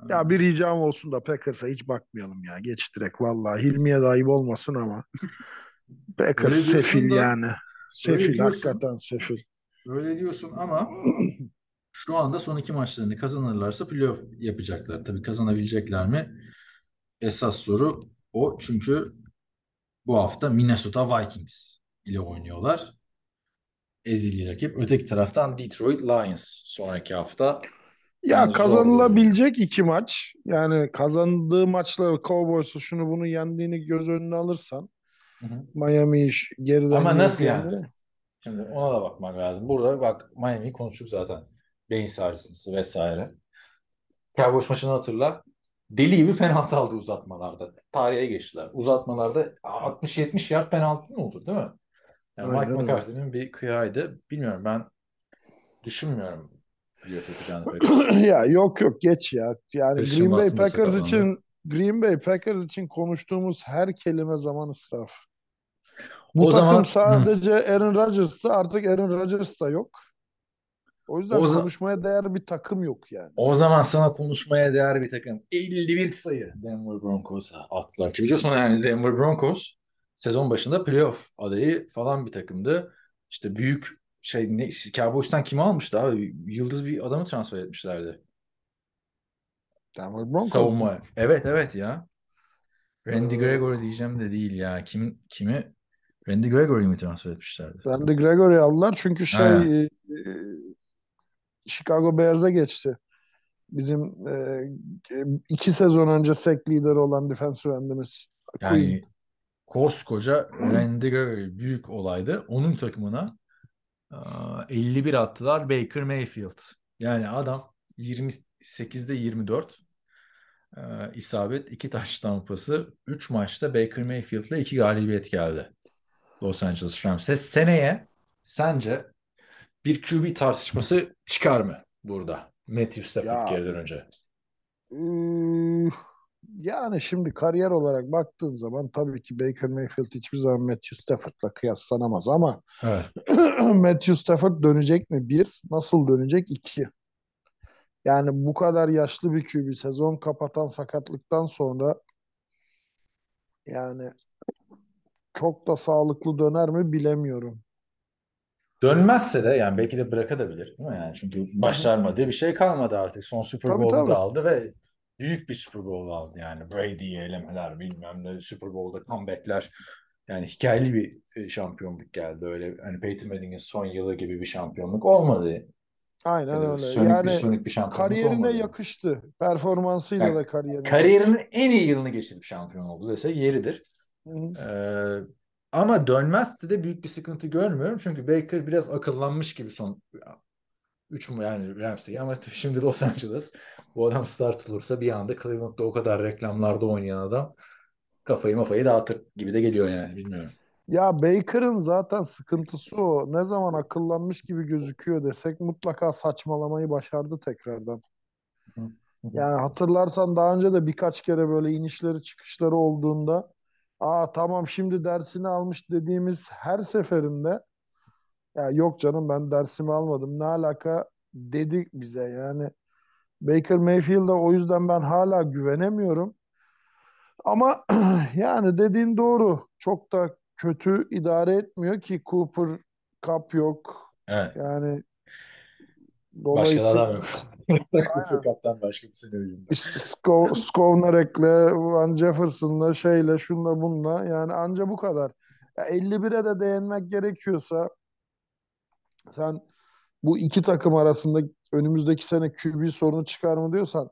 Ya bir ricam olsun da Packers'a hiç bakmayalım ya. Geç direkt vallahi. Hilmi'ye de ayıp olmasın ama. (laughs) Packers sefil da- yani. Sefil hakikaten sefil. Öyle diyorsun ama (clears throat) şu anda son iki maçlarını kazanırlarsa playoff yapacaklar. Tabii kazanabilecekler mi? Esas soru o. Çünkü bu hafta Minnesota Vikings ile oynuyorlar. Ezeli rakip. Öteki taraftan Detroit Lions sonraki hafta. Ya Yani zor kazanılabilecek iki maç. Yani kazandığı maçları Cowboys'u şunu bunu yendiğini göz önüne alırsan. Miami iş geriden Ama nasıl yani? Şimdi ona da bakmak lazım. Burada bak Miami'yi konuştuk zaten. Beyin sarsıntısı vesaire. Cowboys maçını hatırla. Deli gibi penaltı aldı uzatmalarda. Tarihe geçtiler. Uzatmalarda 60-70 yard penaltı mı olur değil mi? Yani Aynen Mike. McCarthy'nin bir kıyaydı. Bilmiyorum ben düşünmüyorum (clears throat) ya yok yok geç ya. Yani Christian Green Bay Packers için Green Bay Packers için konuştuğumuz her kelime zaman israf. Bu O takım zaman- sadece Aaron Rodgers'tı artık Aaron Rodgers da yok. O yüzden O za- konuşmaya değer bir takım yok yani. O zaman sana konuşmaya değer bir takım. 51 sayı Denver Broncos'a attılar. Ki biliyorsun yani Denver Broncos sezon başında playoff adayı falan bir takımdı. İşte büyük şey ne, Cowboys'tan kimi almıştı abi? Yıldız bir adamı transfer etmişlerdi. Denver Broncos. Savunma. Evet evet ya. Randy Ee, Gregory diyeceğim de değil ya. Kim, kimi? Randy Gregory'yi mi transfer etmişlerdi? Randy Gregory aldılar çünkü şey e, e, Chicago Bears'a geçti. Bizim e, iki sezon önce sack lideri olan defensive endimiz. Queen. Koskoca Randy Gregory büyük olaydı. Onun takımına aa, 51 attılar Baker Mayfield. Yani adam 28'de 24 e, isabet 2 taş tampası 3 maçta Baker Mayfield'la 2 galibiyet geldi. Los Angeles Rams'e. Seneye sence bir QB tartışması çıkar mı burada? Matthew Stafford geri dönünce. Ee, Yani şimdi kariyer olarak baktığın zaman tabii ki Baker Mayfield hiçbir zaman Matthew Stafford'la kıyaslanamaz ama Evet. (clears throat) Matthew Stafford dönecek mi? Bir. Nasıl dönecek? İki. Yani bu kadar yaşlı bir QB sezon kapatan sakatlıktan sonra yani çok da sağlıklı döner mi bilemiyorum. Dönmezse de yani belki de bırakabilir değil mi? Yani çünkü başarmadığı bir şey kalmadı artık. Son Super Bowl'u da aldı ve büyük bir Super Bowl aldı yani. Brady'yi elemeler bilmem ne Super Bowl'da comeback'ler yani hikayeli bir e, şampiyonluk geldi. Öyle hani Peyton Manning'in son yılı gibi bir şampiyonluk olmadı. Aynen Öyle öyle. sönük bir Yani sönük bir şampiyonluk kariyerine olmadı. yakıştı. Performansıyla Yani da kariyerine Kariyerinin en iyi yılını geçirip şampiyon oldu desek yeridir. Hı. Ee, ama dönmezse de büyük bir sıkıntı görmüyorum. Çünkü Baker biraz akıllanmış gibi son 3 mu yani Ramsey ama şimdi Los Angeles bu adam start olursa bir anda Cleveland'da o kadar reklamlarda oynayan adam kafayı mafayı dağıtır gibi de geliyor yani bilmiyorum. Ya Baker'ın zaten sıkıntısı o. Ne zaman akıllanmış gibi gözüküyor desek mutlaka saçmalamayı başardı tekrardan. Yani hatırlarsan daha önce de birkaç kere böyle inişleri çıkışları olduğunda aa tamam şimdi dersini almış dediğimiz her seferinde ya yok canım ben dersimi almadım ne alaka dedi bize yani Baker Mayfield'a o yüzden ben hala güvenemiyorum. Ama (clears throat) yani dediğin doğru. Çok da kötü idare etmiyor ki Cooper Cup yok. Evet. Yani Başka dolayısıyla adam yok. (laughs) Cooper Cup'tan başka bir sene hücumda. işte Sko Skovnarek'le, Van Jefferson'la, şeyle, şunla bunla yani anca bu kadar. Ya 51'e de değinmek gerekiyorsa sen bu iki takım arasında önümüzdeki sene QB sorunu çıkar mı diyorsan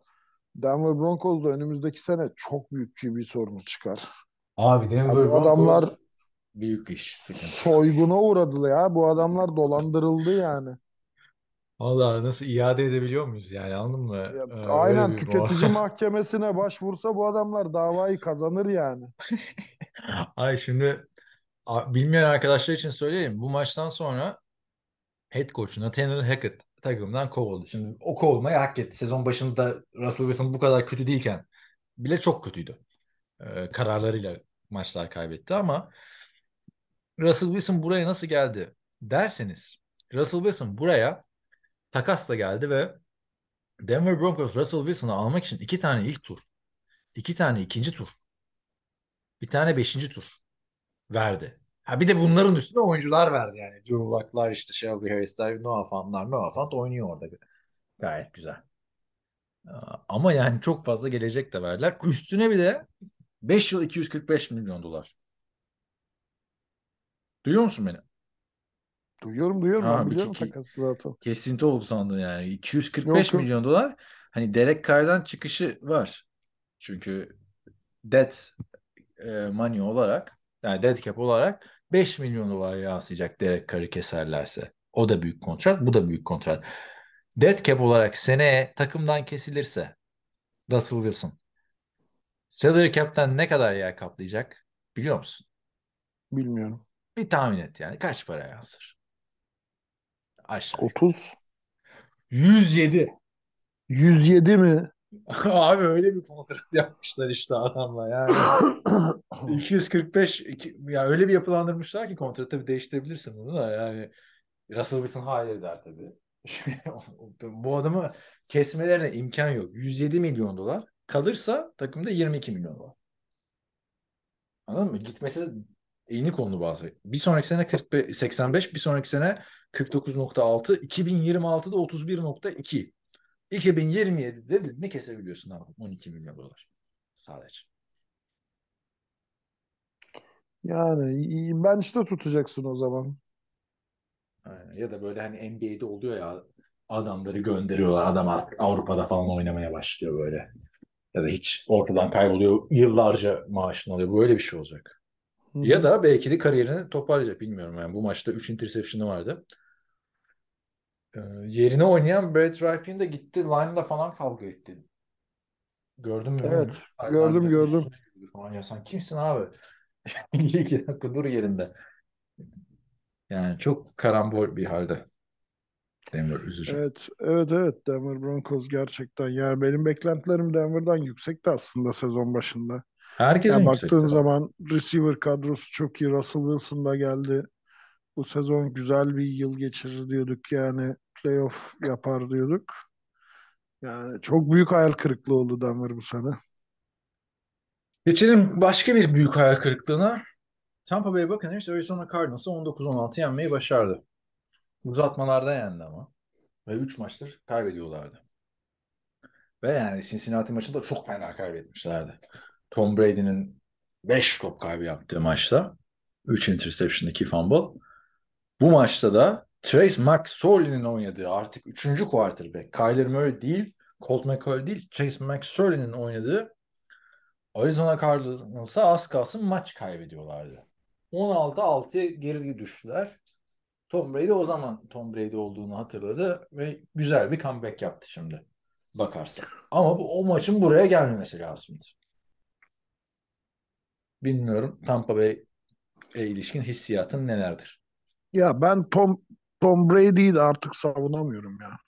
Denver Broncos da önümüzdeki sene çok büyük QB sorunu çıkar. Abi Denver Ya bu Broncos adamlar büyük iş sıkıntı. soyguna uğradı ya. Bu adamlar dolandırıldı yani. Vallahi nasıl iade edebiliyor muyuz yani anladın mı? Ya, Ee, aynen tüketici mahkemesine başvursa bu adamlar davayı kazanır yani. (laughs) Ay şimdi bilmeyen arkadaşlar için söyleyeyim. Bu maçtan sonra head coach Nathaniel Hackett takımdan kovuldu. Şimdi o kovulmayı hak etti. Sezon başında Russell Wilson bu kadar kötü değilken bile çok kötüydü. Ee, kararlarıyla maçlar kaybetti ama Russell Wilson buraya nasıl geldi derseniz Russell Wilson buraya takasla geldi ve Denver Broncos Russell Wilson'ı almak için iki tane ilk tur, iki tane ikinci tur, bir tane beşinci tur verdi. Ha bir de bunların üstüne oyuncular verdi yani. Drew Luck'lar işte Shelby Harris'ler, Noah Fant'lar, Noah Fant oynuyor orada. Gayet güzel. Ama yani çok fazla gelecek de verdiler. Üstüne bir de 5 yıl 245 milyon dolar. Duyuyor musun beni? Duyuyorum duyuyorum Ha, ben biliyorum takası zaten. Kesinti oldu sandım yani. 245 Yok, yok. milyon dolar. Hani Derek Carr'dan çıkışı var. Çünkü dead e, money olarak yani dead cap olarak 5 milyon dolar yansıyacak Derek Carr'ı keserlerse. O da büyük kontrat, bu da büyük kontrat. Dead cap olarak seneye takımdan kesilirse Russell Wilson salary cap'ten ne kadar yer kaplayacak biliyor musun? Bilmiyorum. Bir tahmin et yani kaç para yansır? Aşağı. 30. 107. 107 mi? (laughs) Abi öyle bir kontrat yapmışlar işte adamla yani. (coughs) 245 iki- ya öyle bir yapılandırmışlar ki kontratı tabii değiştirebilirsin bunu da yani Russell Wilson hayır der tabii. (laughs) Bu adamı kesmelerine imkan yok. 107 milyon dolar kalırsa takımda 22 milyon dolar. Anladın mı? Gitmesi elini kolunu bağlı. Bir sonraki sene 45, 85, bir sonraki sene 49.6, 2026'da 31.2. 2027'de dedin mi kesebiliyorsun abi 12 milyon dolar. Sadece. Yani ben işte tutacaksın o zaman. Aynen. Ya da böyle hani NBA'de oluyor ya adamları gönderiyorlar. Adam artık Avrupa'da falan oynamaya başlıyor böyle. Ya da hiç ortadan kayboluyor. Yıllarca maaşını alıyor. Böyle bir şey olacak. Hı. Ya da belki de kariyerini toparlayacak. Bilmiyorum yani. Bu maçta 3 interception'ı vardı. Ee, yerine oynayan Brett Rypien de gitti. Line'la falan kavga etti. Gördün mü? Evet, bilmiyorum. gördüm, gördüm. Falan. Ya sen kimsin abi? (laughs) İki dakika dur yerinde. Yani çok karambol bir halde. Denver üzücü. Evet, evet, evet. Denver Broncos gerçekten. Yani benim beklentilerim Denver'dan yüksekti aslında sezon başında. Herkesin Yani baktığın zaman receiver kadrosu çok iyi. Russell Wilson da geldi. Bu sezon güzel bir yıl geçirir diyorduk yani. Playoff yapar diyorduk. Yani çok büyük hayal kırıklığı oldu Denver bu sene. Geçelim başka bir büyük hayal kırıklığına. Tampa Bay Buccaneers Arizona Cardinals'ı 19-16 yenmeyi başardı. Uzatmalarda yendi ama. Ve 3 maçtır kaybediyorlardı. Ve yani Cincinnati maçında çok fena kaybetmişlerdi. Tom Brady'nin 5 top kaybı yaptığı maçta 3 interception 2 fumble. Bu maçta da Trace McSorley'nin oynadığı artık 3. quarterback. Kyler Murray değil, Colt McCoy değil, Trace McSorley'nin oynadığı Arizona Cardinals'a az kalsın maç kaybediyorlardı. 16-6'ya geri düştüler. Tom Brady o zaman Tom Brady olduğunu hatırladı ve güzel bir comeback yaptı şimdi bakarsan. Ama bu, o maçın buraya gelmemesi lazımdı. Bilmiyorum Tampa Bay'e ilişkin hissiyatın nelerdir? Ya ben Tom Tom Brady'yi de artık savunamıyorum ya.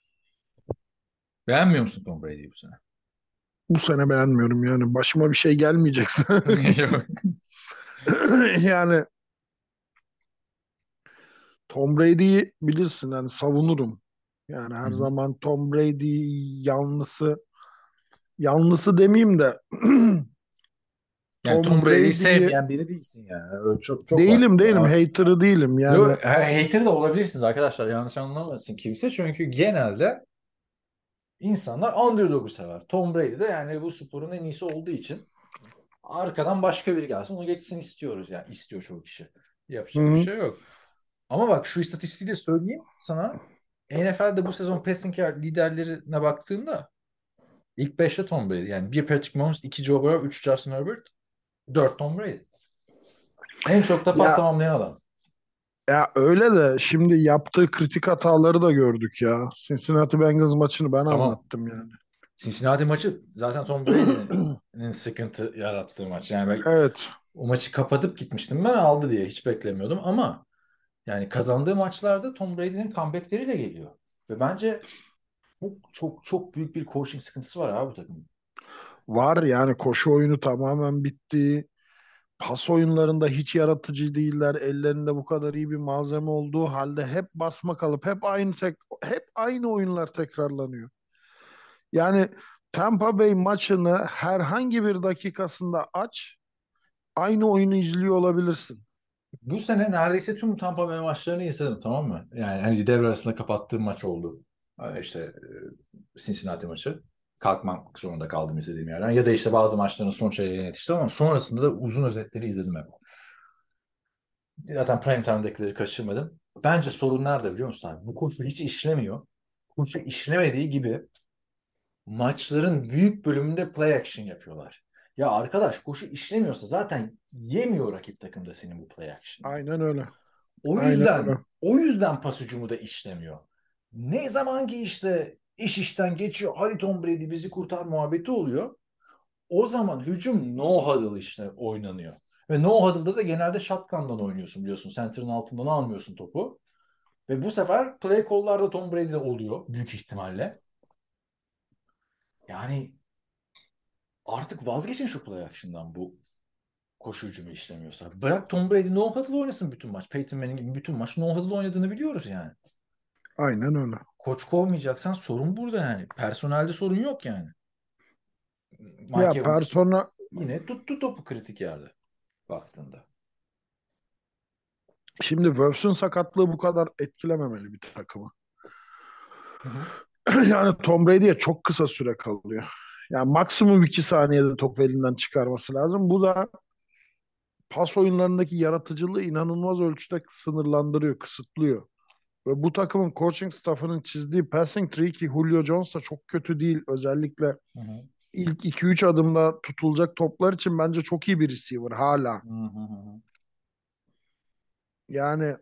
Beğenmiyor musun Tom Brady'yi bu sene? Bu sene beğenmiyorum yani. Başıma bir şey gelmeyecekse. (laughs) (laughs) yani Tom Brady'yi bilirsin yani savunurum. Yani her Hı zaman Tom Brady yanlısı yanlısı demeyeyim de (clears throat) Yani Tom Tom Brady'yi sevmeyen biri değilsin yani. Öyle çok çok değilim var. değilim Var. hater'ı değilim yani. Yo, ha- hater de olabilirsiniz arkadaşlar. Yanlış anlamasın kimse. Çünkü genelde insanlar underdog'u sever. Tom Brady de yani bu sporun en iyisi olduğu için arkadan başka biri gelsin. Onu geçsin istiyoruz. Yani istiyor çoğu kişi. Yapacak Hı hı. bir şey yok. Ama bak şu istatistiği de söyleyeyim sana. NFL'de bu sezon passing yard liderlerine baktığında ilk 5'te Tom Brady. Yani bir Patrick Mahomes, iki Joe Burrow, üç Justin Herbert, dört Tom Brady. En çok da pas Ya- tamamlayan adam. Ya öyle de şimdi yaptığı kritik hataları da gördük ya. Cincinnati Bengals maçını ben Tamam. anlattım yani. Cincinnati maçı zaten Tom Brady'nin (clears throat) sıkıntı yarattığı maç. Yani ben Evet. o maçı kapatıp gitmiştim ben aldı diye hiç beklemiyordum ama yani kazandığı maçlarda Tom Brady'nin comeback'leriyle geliyor. Ve bence çok çok çok büyük bir coaching sıkıntısı var abi bu takımın. Var yani koşu oyunu tamamen bitti. Pas oyunlarında hiç yaratıcı değiller. Ellerinde bu kadar iyi bir malzeme olduğu halde hep basma kalıp hep aynı tek hep aynı oyunlar tekrarlanıyor. Yani Tampa Bay maçını herhangi bir dakikasında aç, aynı oyunu izliyor olabilirsin. Bu sene neredeyse tüm Tampa Bay maçlarını izledim tamam mı? Yani hani devre arasında kapattığım maç oldu. Ee, İşte e, Cincinnati maçı. Kalkmak zorunda kaldım izlediğim yerden. Ya da işte bazı maçların son çeyreğine yetiştim ama sonrasında da uzun özetleri izledim hep. Zaten prime time'dakileri kaçırmadım. Bence sorun nerede biliyor musun abi? Bu koşu hiç işlemiyor. Koşu işlemediği gibi maçların büyük bölümünde play action yapıyorlar. Ya arkadaş koşu işlemiyorsa zaten yemiyor rakip takımda senin bu play action. Aynen öyle. O Aynen yüzden öyle. o yüzden pas hücumu da işlemiyor. Ne zaman ki işte iş işten geçiyor. Hadi Tom Brady bizi kurtar muhabbeti oluyor. O zaman hücum no huddle işte oynanıyor. Ve no huddle'da da genelde shotgun'dan oynuyorsun biliyorsun. Center'ın altından almıyorsun topu. Ve bu sefer play call'larda Tom Brady'de oluyor büyük ihtimalle. Yani artık vazgeçin şu play action'dan bu koşu hücumu işlemiyorsa. Bırak Tom Brady no huddle oynasın bütün maç. Peyton Manning bütün maç no huddle oynadığını biliyoruz yani. Aynen öyle. Koç kovmayacaksan sorun burada yani. Personelde sorun yok yani. Mike Ya Evans persona yine tuttu topu kritik yerde baktığında. şimdi Wirfs'ün sakatlığı bu kadar etkilememeli bir takımı. (clears throat) Yani Tom Brady'ye çok kısa süre kalıyor. Yani maksimum iki saniyede topu elinden çıkarması lazım. Bu da pas oyunlarındaki yaratıcılığı inanılmaz ölçüde sınırlandırıyor, kısıtlıyor. Ve bu takımın coaching staffının çizdiği passing tree ki Julio Jones da çok kötü değil. Özellikle Hı hı. ilk 2-3 adımda tutulacak toplar için bence çok iyi bir receiver hala. Hı hı. Yani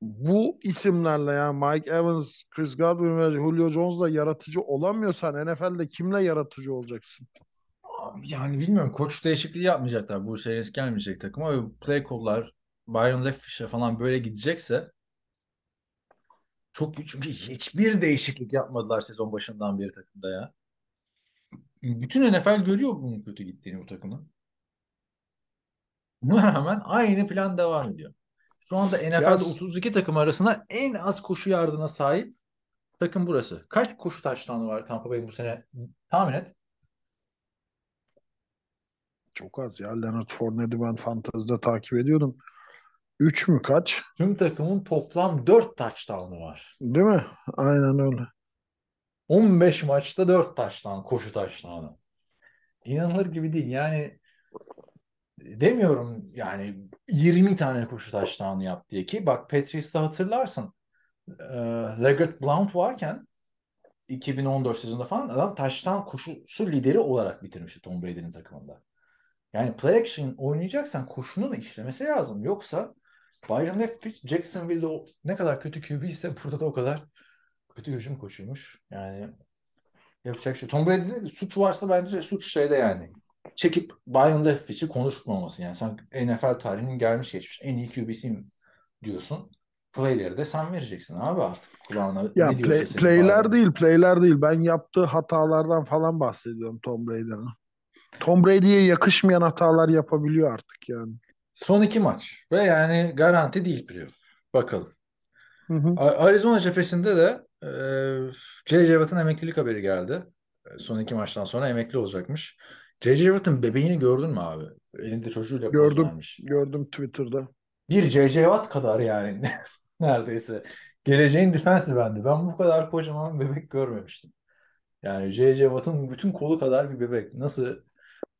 bu isimlerle yani Mike Evans, Chris Godwin ve Julio Jones'la yaratıcı olamıyorsan NFL'de kimle yaratıcı olacaksın? Yani bilmiyorum koç değişikliği yapmayacaklar. Bu sene gelmeyecek takım ama play call'lar Byron Leftwish'e falan böyle gidecekse çok çünkü hiçbir değişiklik yapmadılar sezon başından beri takımda ya. Bütün NFL görüyor bunun kötü gittiğini bu takımın. Buna rağmen aynı plan devam ediyor. Şu anda NFL'de Ya 32 takım arasında en az koşu yardına sahip takım burası. Kaç koşu taştanı var Tampa Bay bu sene? Tahmin et. çok az ya. Leonard Fournette'i ben fantezide takip ediyordum. 3 mü kaç? Tüm takımın toplam 4 touchdown'u var. Değil mi? Aynen öyle. 15 maçta 4 touchdown, koşu touchdown'u. İnanılır gibi değil. Yani demiyorum yani 20 tane koşu touchdown'u yap diye ki bak Patriots'ta hatırlarsın e, Legarrette Blount varken 2014 sezonunda falan adam touchdown koşusu lideri olarak bitirmişti Tom Brady'nin takımında. Yani play action oynayacaksan koşunun işlemesi lazım. Yoksa Byron Leftwich Jacksonville'de o ne kadar kötü QB ise burada da o kadar kötü hücum koşuyormuş. Yani yapacak şey. Tom Brady'de suç varsa bence suç şeyde yani. Çekip Byron Leftwich'i konuşmaması. Yani sen NFL tarihinin gelmiş geçmiş en iyi QB'siyim diyorsun. Playleri de sen vereceksin abi artık. Kulağına Ya ne play, playler değil, playler değil. Ben yaptığı hatalardan falan bahsediyorum Tom Brady'nin. Tom Brady'ye yakışmayan hatalar yapabiliyor artık yani. Son iki maç. Ve yani garanti değil playoff. Bakalım. Hı hı. Arizona cephesinde de e, J.J. Watt'ın emeklilik haberi geldi. E, Son iki maçtan sonra emekli olacakmış. J.J. Watt'ın bebeğini gördün mü abi? Elinde çocuğuyla Gördüm, vermiş. gördüm Twitter'da. Bir J.J. Watt kadar yani (laughs) neredeyse. Geleceğin defensive endi. Ben bu kadar kocaman bebek görmemiştim. Yani J.J. Watt'ın bütün kolu kadar bir bebek. Nasıl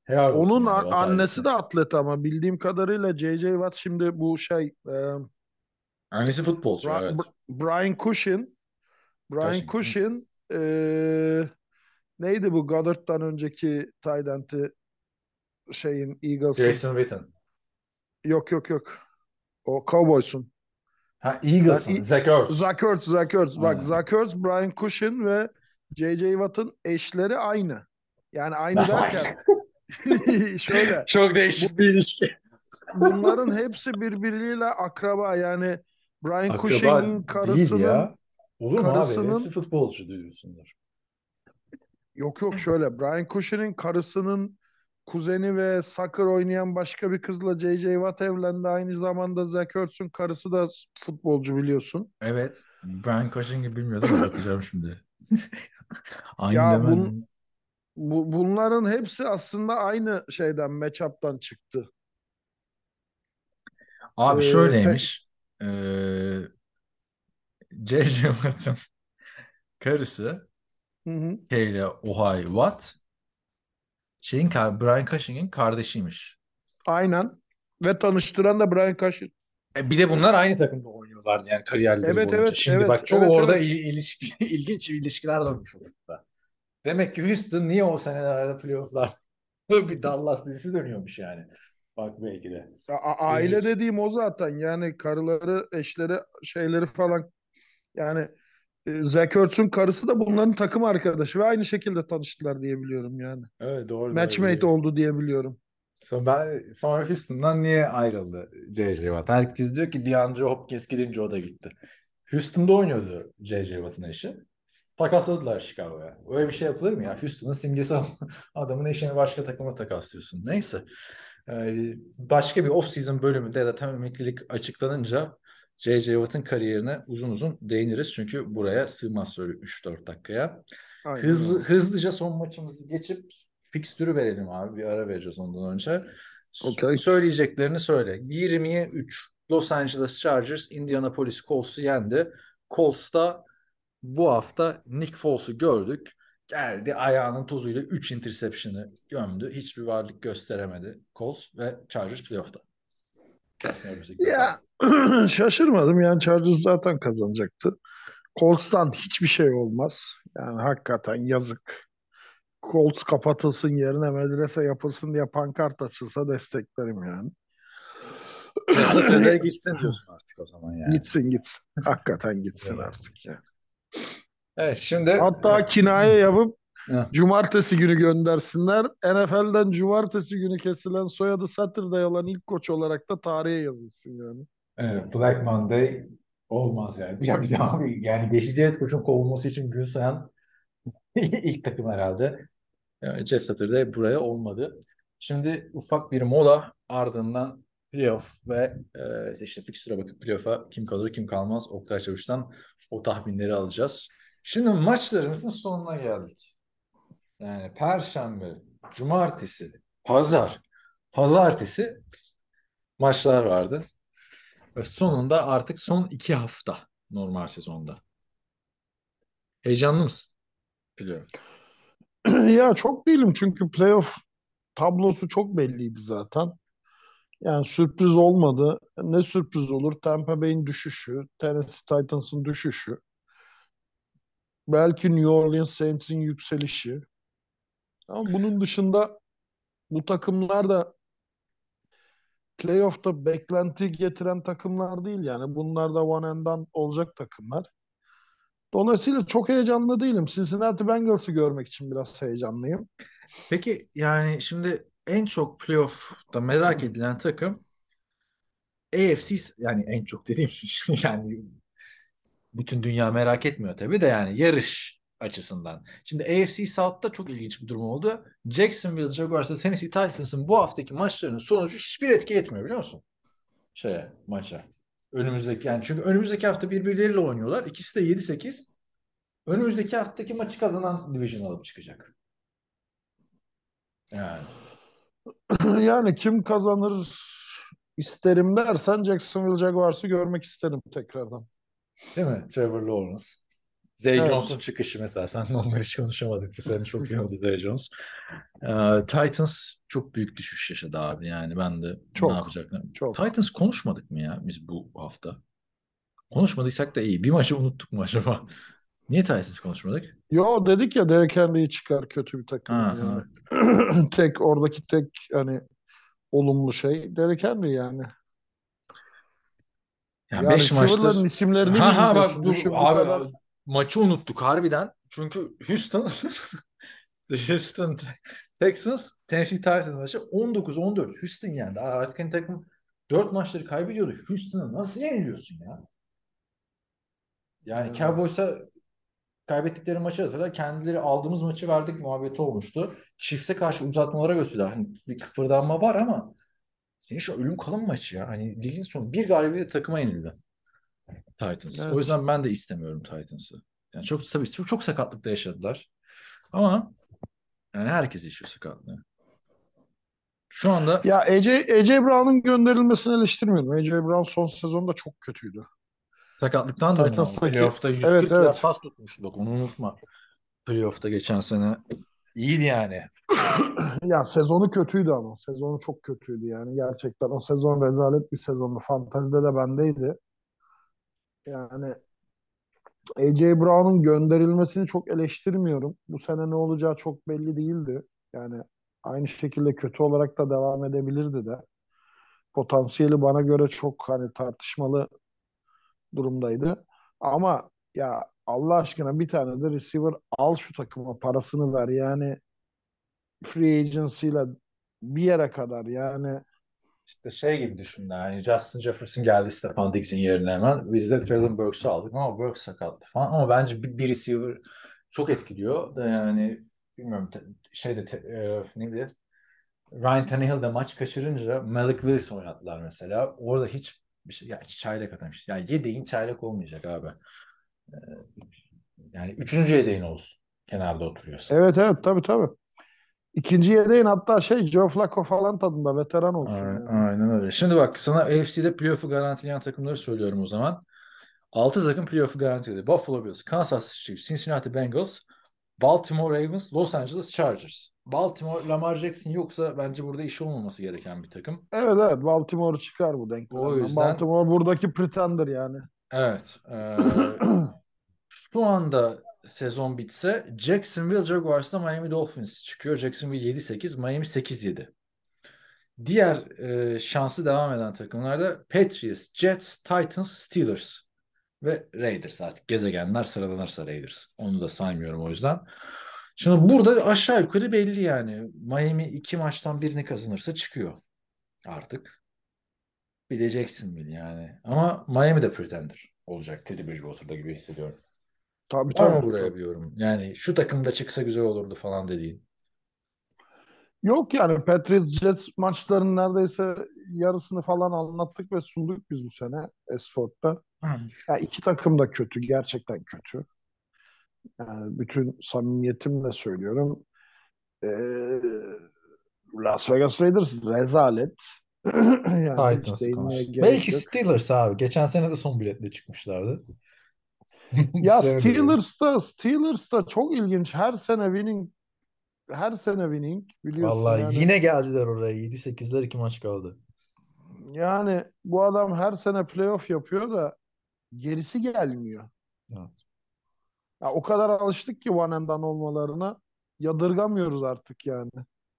helal Onun yani a- annesi de atlet ama bildiğim kadarıyla J.J. Watt şimdi bu şey e, Annesi futbolcu Bra- evet. Br- Brian Cushin Brian. Cushin e, neydi bu Goddard'dan önceki end'i şeyin Eagles'ın Jason Witten. yok yok yok o Cowboys'un Ha Eagles'ın. İ- Zach Ertz. Zach Ertz, Zach Ertz. Bak. Zach Ertz, Brian Cushin ve J.J. Watt'ın eşleri aynı. Yani aynı Nasıl derken aynı? (laughs) şöyle Çok değişik bir ilişki. bunların hepsi birbiriyle akraba yani Brian Akraba Cushing'in karısının ya. Olur mu abi? karısının Hepsi futbolcu diyorsundur. yok yok şöyle Brian Cushing'in karısının kuzeni ve soccer oynayan başka bir kızla J.J. Watt evlendi. Aynı zamanda Zach Ertz'ün karısı da futbolcu biliyorsun. Evet. Brian Cushing'i bilmiyordum bakacağım şimdi. (laughs) Aynı Ya demen. bun- Bu, bunların hepsi aslında aynı şeyden, matchup'tan çıktı. Abi Ee, şöyleymiş. Ee, (laughs) J.J. Watt'ın karısı. Kayla Ohay Watt şeyin Brian Cushing'in kardeşiymiş. Aynen. Ve tanıştıran da Brian Cushing. E bir de bunlar aynı takımda oynuyorlardı yani kariyerleri Evet, boyunca. evet, Şimdi evet, bak çok evet, orada evet. il- ilişki, (laughs) ilginç ilişkiler dönmüş orada. Demek ki Houston niye o senelerde playofflar (laughs) bir Dallas dizisi dönüyormuş yani. Bak belki de. A- aile Evet. dediğim o zaten. Yani karıları, eşleri, şeyleri falan. Yani e, Zach Ertz'ün karısı da bunların takım arkadaşı ve aynı şekilde tanıştılar diye biliyorum yani. Evet doğru. Matchmate oldu diye biliyorum. Sonra, ben, sonra Houston'dan niye ayrıldı J.J. Watt? Herkes diyor ki DeAndre Hopkins gidince o da gitti. Houston'da oynuyordu J.J. Watt'ın eşi. Takasladılar Chicago'ya. Öyle bir şey yapılır mı ya? Houston'ın simgesi (laughs) adamın eşini başka takıma takaslıyorsun. Neyse. Ee, başka bir off-season bölümünde tam emeklilik açıklanınca J.J. Watt'ın kariyerine uzun uzun değiniriz. Çünkü buraya sığmaz böyle 3-4 dakikaya. Aynen Hızlı, öyle. hızlıca son maçımızı geçip fikstürü verelim abi. Bir ara vereceğiz ondan önce. Okey. Söyleyeceklerini söyle. 20'ye 3. Los Angeles Chargers Indianapolis Colts'u yendi. Colts'ta bu hafta Nick Foles'u gördük. Geldi ayağının tozuyla 3 interception'ı gömdü. Hiçbir varlık gösteremedi Colts ve Chargers playoff'ta. Ya (clears throat) şaşırmadım yani Chargers zaten kazanacaktı. Colts'tan hiçbir şey olmaz. Yani hakikaten yazık. Colts kapatılsın yerine medrese yapılsın diye pankart açılsa desteklerim yani. Satır'da (clears throat) gitsin diyorsun artık o zaman yani. Gitsin gitsin. Hakikaten gitsin Evet. artık yani. Evet şimdi Hatta kinaye yapıp cumartesi günü göndersinler. NFL'den cumartesi günü kesilen soyadı Saturday'ı olan ilk koç olarak da tarihe yazılsın yani. Evet, Black Monday olmaz yani. Ya bir abi yani 5. head coach'un kovulması için gün sayan (laughs) ilk takım herhalde. Yani Jeff Saturday buraya olmadı. Şimdi ufak bir mola ardından playoff ve e, işte fixture'a bakıp playoff'a kim kalır kim kalmaz Oktay Çavuş'tan o tahminleri alacağız. Şimdi maçlarımızın sonuna geldik. Yani Perşembe, Cumartesi, Pazar, Pazartesi maçlar vardı. Ve sonunda artık son iki hafta normal sezonda. Heyecanlı mısın? Biliyorum. (clears throat) Ya çok değilim çünkü playoff tablosu çok belliydi zaten. Yani sürpriz olmadı. Ne sürpriz olur? Tampa Bay'in düşüşü, Tennessee Titans'ın düşüşü. Belki New Orleans Saints'in yükselişi. Ama bunun dışında bu takımlar da playoff'ta beklenti getiren takımlar değil yani. Bunlar da one and done olacak takımlar. Dolayısıyla çok heyecanlı değilim. Cincinnati Bengals'ı görmek için biraz heyecanlıyım. Peki yani şimdi en çok playoff'ta merak edilen takım AFC yani en çok dediğim (laughs) yani bütün dünya merak etmiyor tabii de yani yarış açısından. Şimdi AFC South'ta çok ilginç bir durum oldu. Jacksonville Jaguars'la Tennessee Titans'ın bu haftaki maçlarının sonucu hiçbir etki etmiyor biliyor musun? Şeye, maça. Önümüzdeki yani çünkü önümüzdeki hafta birbirleriyle oynuyorlar. İkisi de 7-8. Önümüzdeki haftaki maçı kazanan division alıp çıkacak. Yani. (clears throat) Yani kim kazanır isterim dersen Jacksonville Jaguars'ı görmek isterim tekrardan. Değil mi? Trevor Lawrence. Zay Evet. Jones'un çıkışı mesela. Sen onları hiç konuşamadık. Bu sene çok (laughs) iyi oldu Zay Jones. Ee, Titans çok büyük düşüş yaşadı abi. Yani ben de Çok, ne yapacaklar? çok. Titans konuşmadık mı ya biz bu hafta? Konuşmadıysak da iyi. Bir maçı unuttuk mu acaba? (laughs) Niye Titans konuşmadık? Yo dedik ya Derrick Henry'i çıkar kötü bir takım Ha, yani. (clears throat) tek oradaki tek hani olumlu şey Derrick Henry yani. Yani Yani 5 maçtır. receiver'ların isimlerini Ha ha bak dur Düşün abi kadar. maçı unuttuk harbiden. Çünkü Houston (laughs) Houston Texans Tennessee Titans maçı 19-14 Houston yendi. Artık hani takım 4 maçları kaybediyordu. Houston'a nasıl yeniliyorsun ya? Yani Evet. Cowboys'a kaybettikleri maçı hatırla. Kendileri aldığımız maçı verdik muhabbeti olmuştu. Chiefs'e karşı uzatmalara götürdüler. Hani bir kıpırdanma var ama senin şu ölüm kalım maçı ya. Hani ligin sonu bir galibiyet takıma yenildi. Titans. Evet. O yüzden ben de istemiyorum Titans'ı. Yani çok tabii çok, çok sakatlıkta yaşadılar. Ama yani herkes yaşıyor sakatlığı. Şu anda Ya AJ, AJ Brown'un gönderilmesini eleştirmiyorum. AJ Brown son sezonda çok kötüydü. sakatlıktan ama. Titans'taki- Playoff'ta 140 Evet, evet. pas tutmuştu. Bak onu unutma. Playoff'ta geçen sene. İyiydi yani. (coughs) Ya sezonu kötüydü ama. Sezonu çok kötüydü yani. Gerçekten o sezon rezalet bir sezondu. Fantezide de bendeydi. Yani AJ Brown'un gönderilmesini çok eleştirmiyorum. Bu sene ne olacağı çok belli değildi. Yani aynı şekilde kötü olarak da devam edebilirdi de. Potansiyeli bana göre çok hani tartışmalı durumdaydı. Ama ya Allah aşkına bir tane de receiver al şu takıma parasını ver. Yani free agency ile bir yere kadar yani İşte şey gibi düşün yani Justin Jefferson geldi Stefan Diggs'in yerine hemen. Biz de Traylon Burks'u aldık ama Burks sakattı falan. Ama bence bir, bir receiver çok etkiliyor. Da yani bilmiyorum te- şeyde te- e, ne bileyim Ryan Tannehill de maç kaçırınca Malik Willis oynattılar mesela. Orada hiç bir şey ya çaylak atamış. Yani yedeğin çaylak olmayacak abi. Ee, yani üçüncü yedeğin olsun. Kenarda oturuyorsa. evet evet tabii tabii. İkinci yedeğin hatta şey Joe Flacco falan tadında veteran olsun. Aynen, yani. aynen öyle. Şimdi bak sana AFC'de playoff'u garantileyen takımları söylüyorum o zaman. 6 takım playoff'u garantiledi. Buffalo Bills, Kansas City Chiefs, Cincinnati Bengals, Baltimore Ravens, Los Angeles Chargers. Baltimore, Lamar Jackson yoksa bence burada iş olmaması gereken bir takım. Evet evet Baltimore çıkar bu denklemden. O yüzden- Baltimore buradaki pretender yani. Evet. eee, (clears throat) şu anda sezon bitse Jacksonville Jaguars'la Miami Dolphins çıkıyor. Jacksonville 7-8, Miami 8-7. Diğer eee, şansı devam eden takımlarda Patriots, Jets, Titans, Steelers ve Raiders artık gezegenler sıralanırsa Raiders. Onu da saymıyorum o yüzden. Şimdi burada aşağı yukarı belli yani. Miami iki maçtan birini kazanırsa çıkıyor artık. De Jacksonville yani. Ama Miami de pretender olacak Teddy Bridgewater'da gibi hissediyorum. Tabii Var mı tabii. buraya bir yorum? Yani şu takımda çıksa güzel olurdu falan dediğin. Yok yani Patriots Jets maçlarının neredeyse yarısını falan anlattık ve sunduk biz bu sene Esport'ta. Ya iki takım da kötü, gerçekten kötü. Yani bütün samimiyetimle söylüyorum. Ee, Las Vegas Raiders rezalet. (clears throat) yani değinmeye gerek Belki yok. Steelers abi. Geçen sene de son biletle çıkmışlardı. Ya (laughs) sene de- Steelers'ta Steelers'ta çok ilginç. Her sene winning her sene winning biliyorsun Vallahi yani. yine geldiler oraya. 7-8'ler iki maç kaldı. Yani bu adam her sene playoff yapıyor da gerisi gelmiyor. Evet. Ya o kadar alıştık ki one and done olmalarına yadırgamıyoruz artık yani.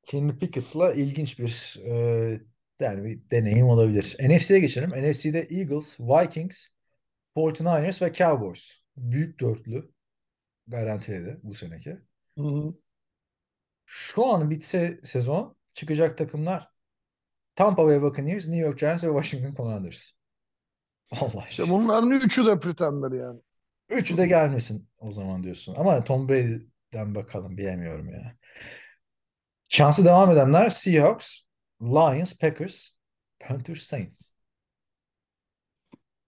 Kenny Pickett'la ilginç bir e, yani bir deneyim olabilir. NFC'ye geçelim. NFC'de Eagles, Vikings, 49ers ve Cowboys. Büyük dörtlü garantiledi bu seneki. Hı hı. Şu an bitse sezon çıkacak takımlar Tampa Bay Buccaneers, New York Giants ve Washington Commanders. (laughs) Allah İşte bunların üçü de pretender yani. Üçü de gelmesin o zaman diyorsun. Ama Tom Brady'den bakalım bilemiyorum ya. Şansı devam edenler Seahawks, Lions, Packers, Panthers, Saints.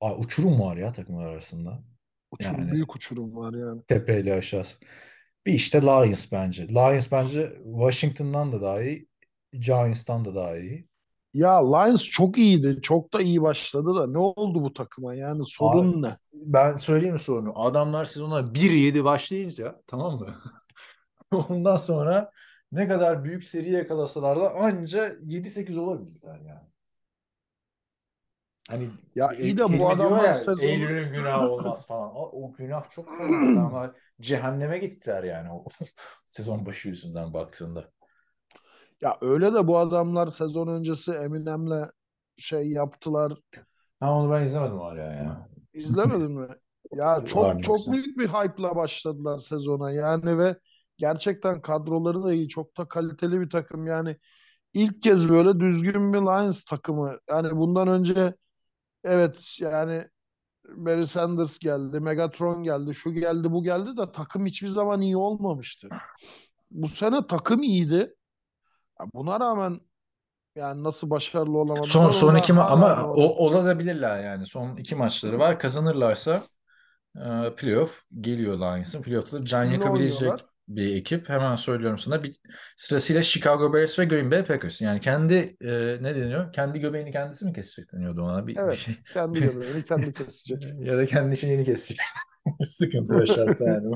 Aa, uçurum var ya takımlar arasında. Uçurum, Yani. büyük uçurum var yani. Tepeyle aşağısı. Bir işte Lions bence. Lions bence Washington'dan da daha iyi. Giants'tan da daha iyi. Ya Lions çok iyiydi. Çok da iyi başladı da ne oldu bu takıma yani sorun Abi, ne? Ben söyleyeyim mi sorunu? Adamlar sezona 1-7 başlayınca tamam mı? (laughs) Ondan sonra ne kadar büyük seri yakalasalar da anca 7-8 olabildiler yani. Hani Ya e, iyi de bu adamlar ya, sezonu- Eylül'ün günahı (laughs) olmaz falan. O, o günah çok fazla. Adamlar cehenneme gittiler yani o (laughs) sezon başı yüzünden baktığında. Ya öyle de bu adamlar sezon öncesi Eminem'le şey yaptılar. Ha onu ben izlemedim hala ya. İzlemedin mi? Ya (laughs) çok çok büyük bir hype'la başladılar sezona yani ve gerçekten kadroları da iyi. Çok da kaliteli bir takım yani. ilk kez böyle düzgün bir Lions takımı. Yani bundan önce evet yani Barry Sanders geldi, Megatron geldi, şu geldi, bu geldi de takım hiçbir zaman iyi olmamıştı. Bu sene takım iyiydi. Buna rağmen yani nasıl başarılı olamadılar Son son iki ma- ama o, olabilirler yani. Son iki maçları var. Kazanırlarsa e, playoff geliyor Lions'ın. Playoff'ta can Kimle yakabilecek oynuyorlar? Bir ekip. Hemen söylüyorum sana. Bir, sırasıyla Chicago Bears ve Green Bay Packers. Yani kendi e, ne deniyor? Kendi göbeğini kendisi mi kesecek deniyordu ona? Bir, bir Evet, şey. (laughs) kendi (laughs) göbeğini kendi kesecek. Ya da kendi şeyini kesecek. (laughs) Sıkıntı yaşarsa yani.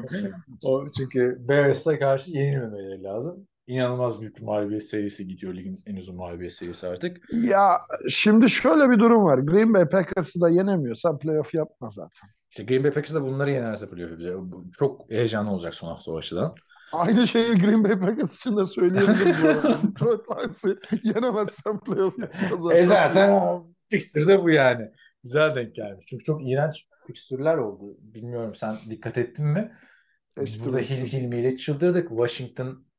O çünkü Bears'a karşı yenilmemeleri lazım. İnanılmaz büyük mağlubiyet serisi gidiyor. Ligin en uzun mağlubiyet serisi artık. Ya şimdi şöyle bir durum var. Green Bay Packers'ı da yenemiyorsan playoff yapma zaten. İşte Green Bay Packers de bunları yenerse playoff yapacak. Çok heyecanlı olacak son hafta o açıdan. Aynı şeyi Green Bay Packers için de söyleyebilirim. (laughs) Detroit Lions'ı yenemezsen playoff yapma zaten. E zaten fixture de bu yani. Güzel denk gelmiş. Çünkü çok iğrenç fixture'ler oldu. Bilmiyorum sen dikkat ettin mi? Biz burada. Hil Hilmi ile çıldırdık. Washington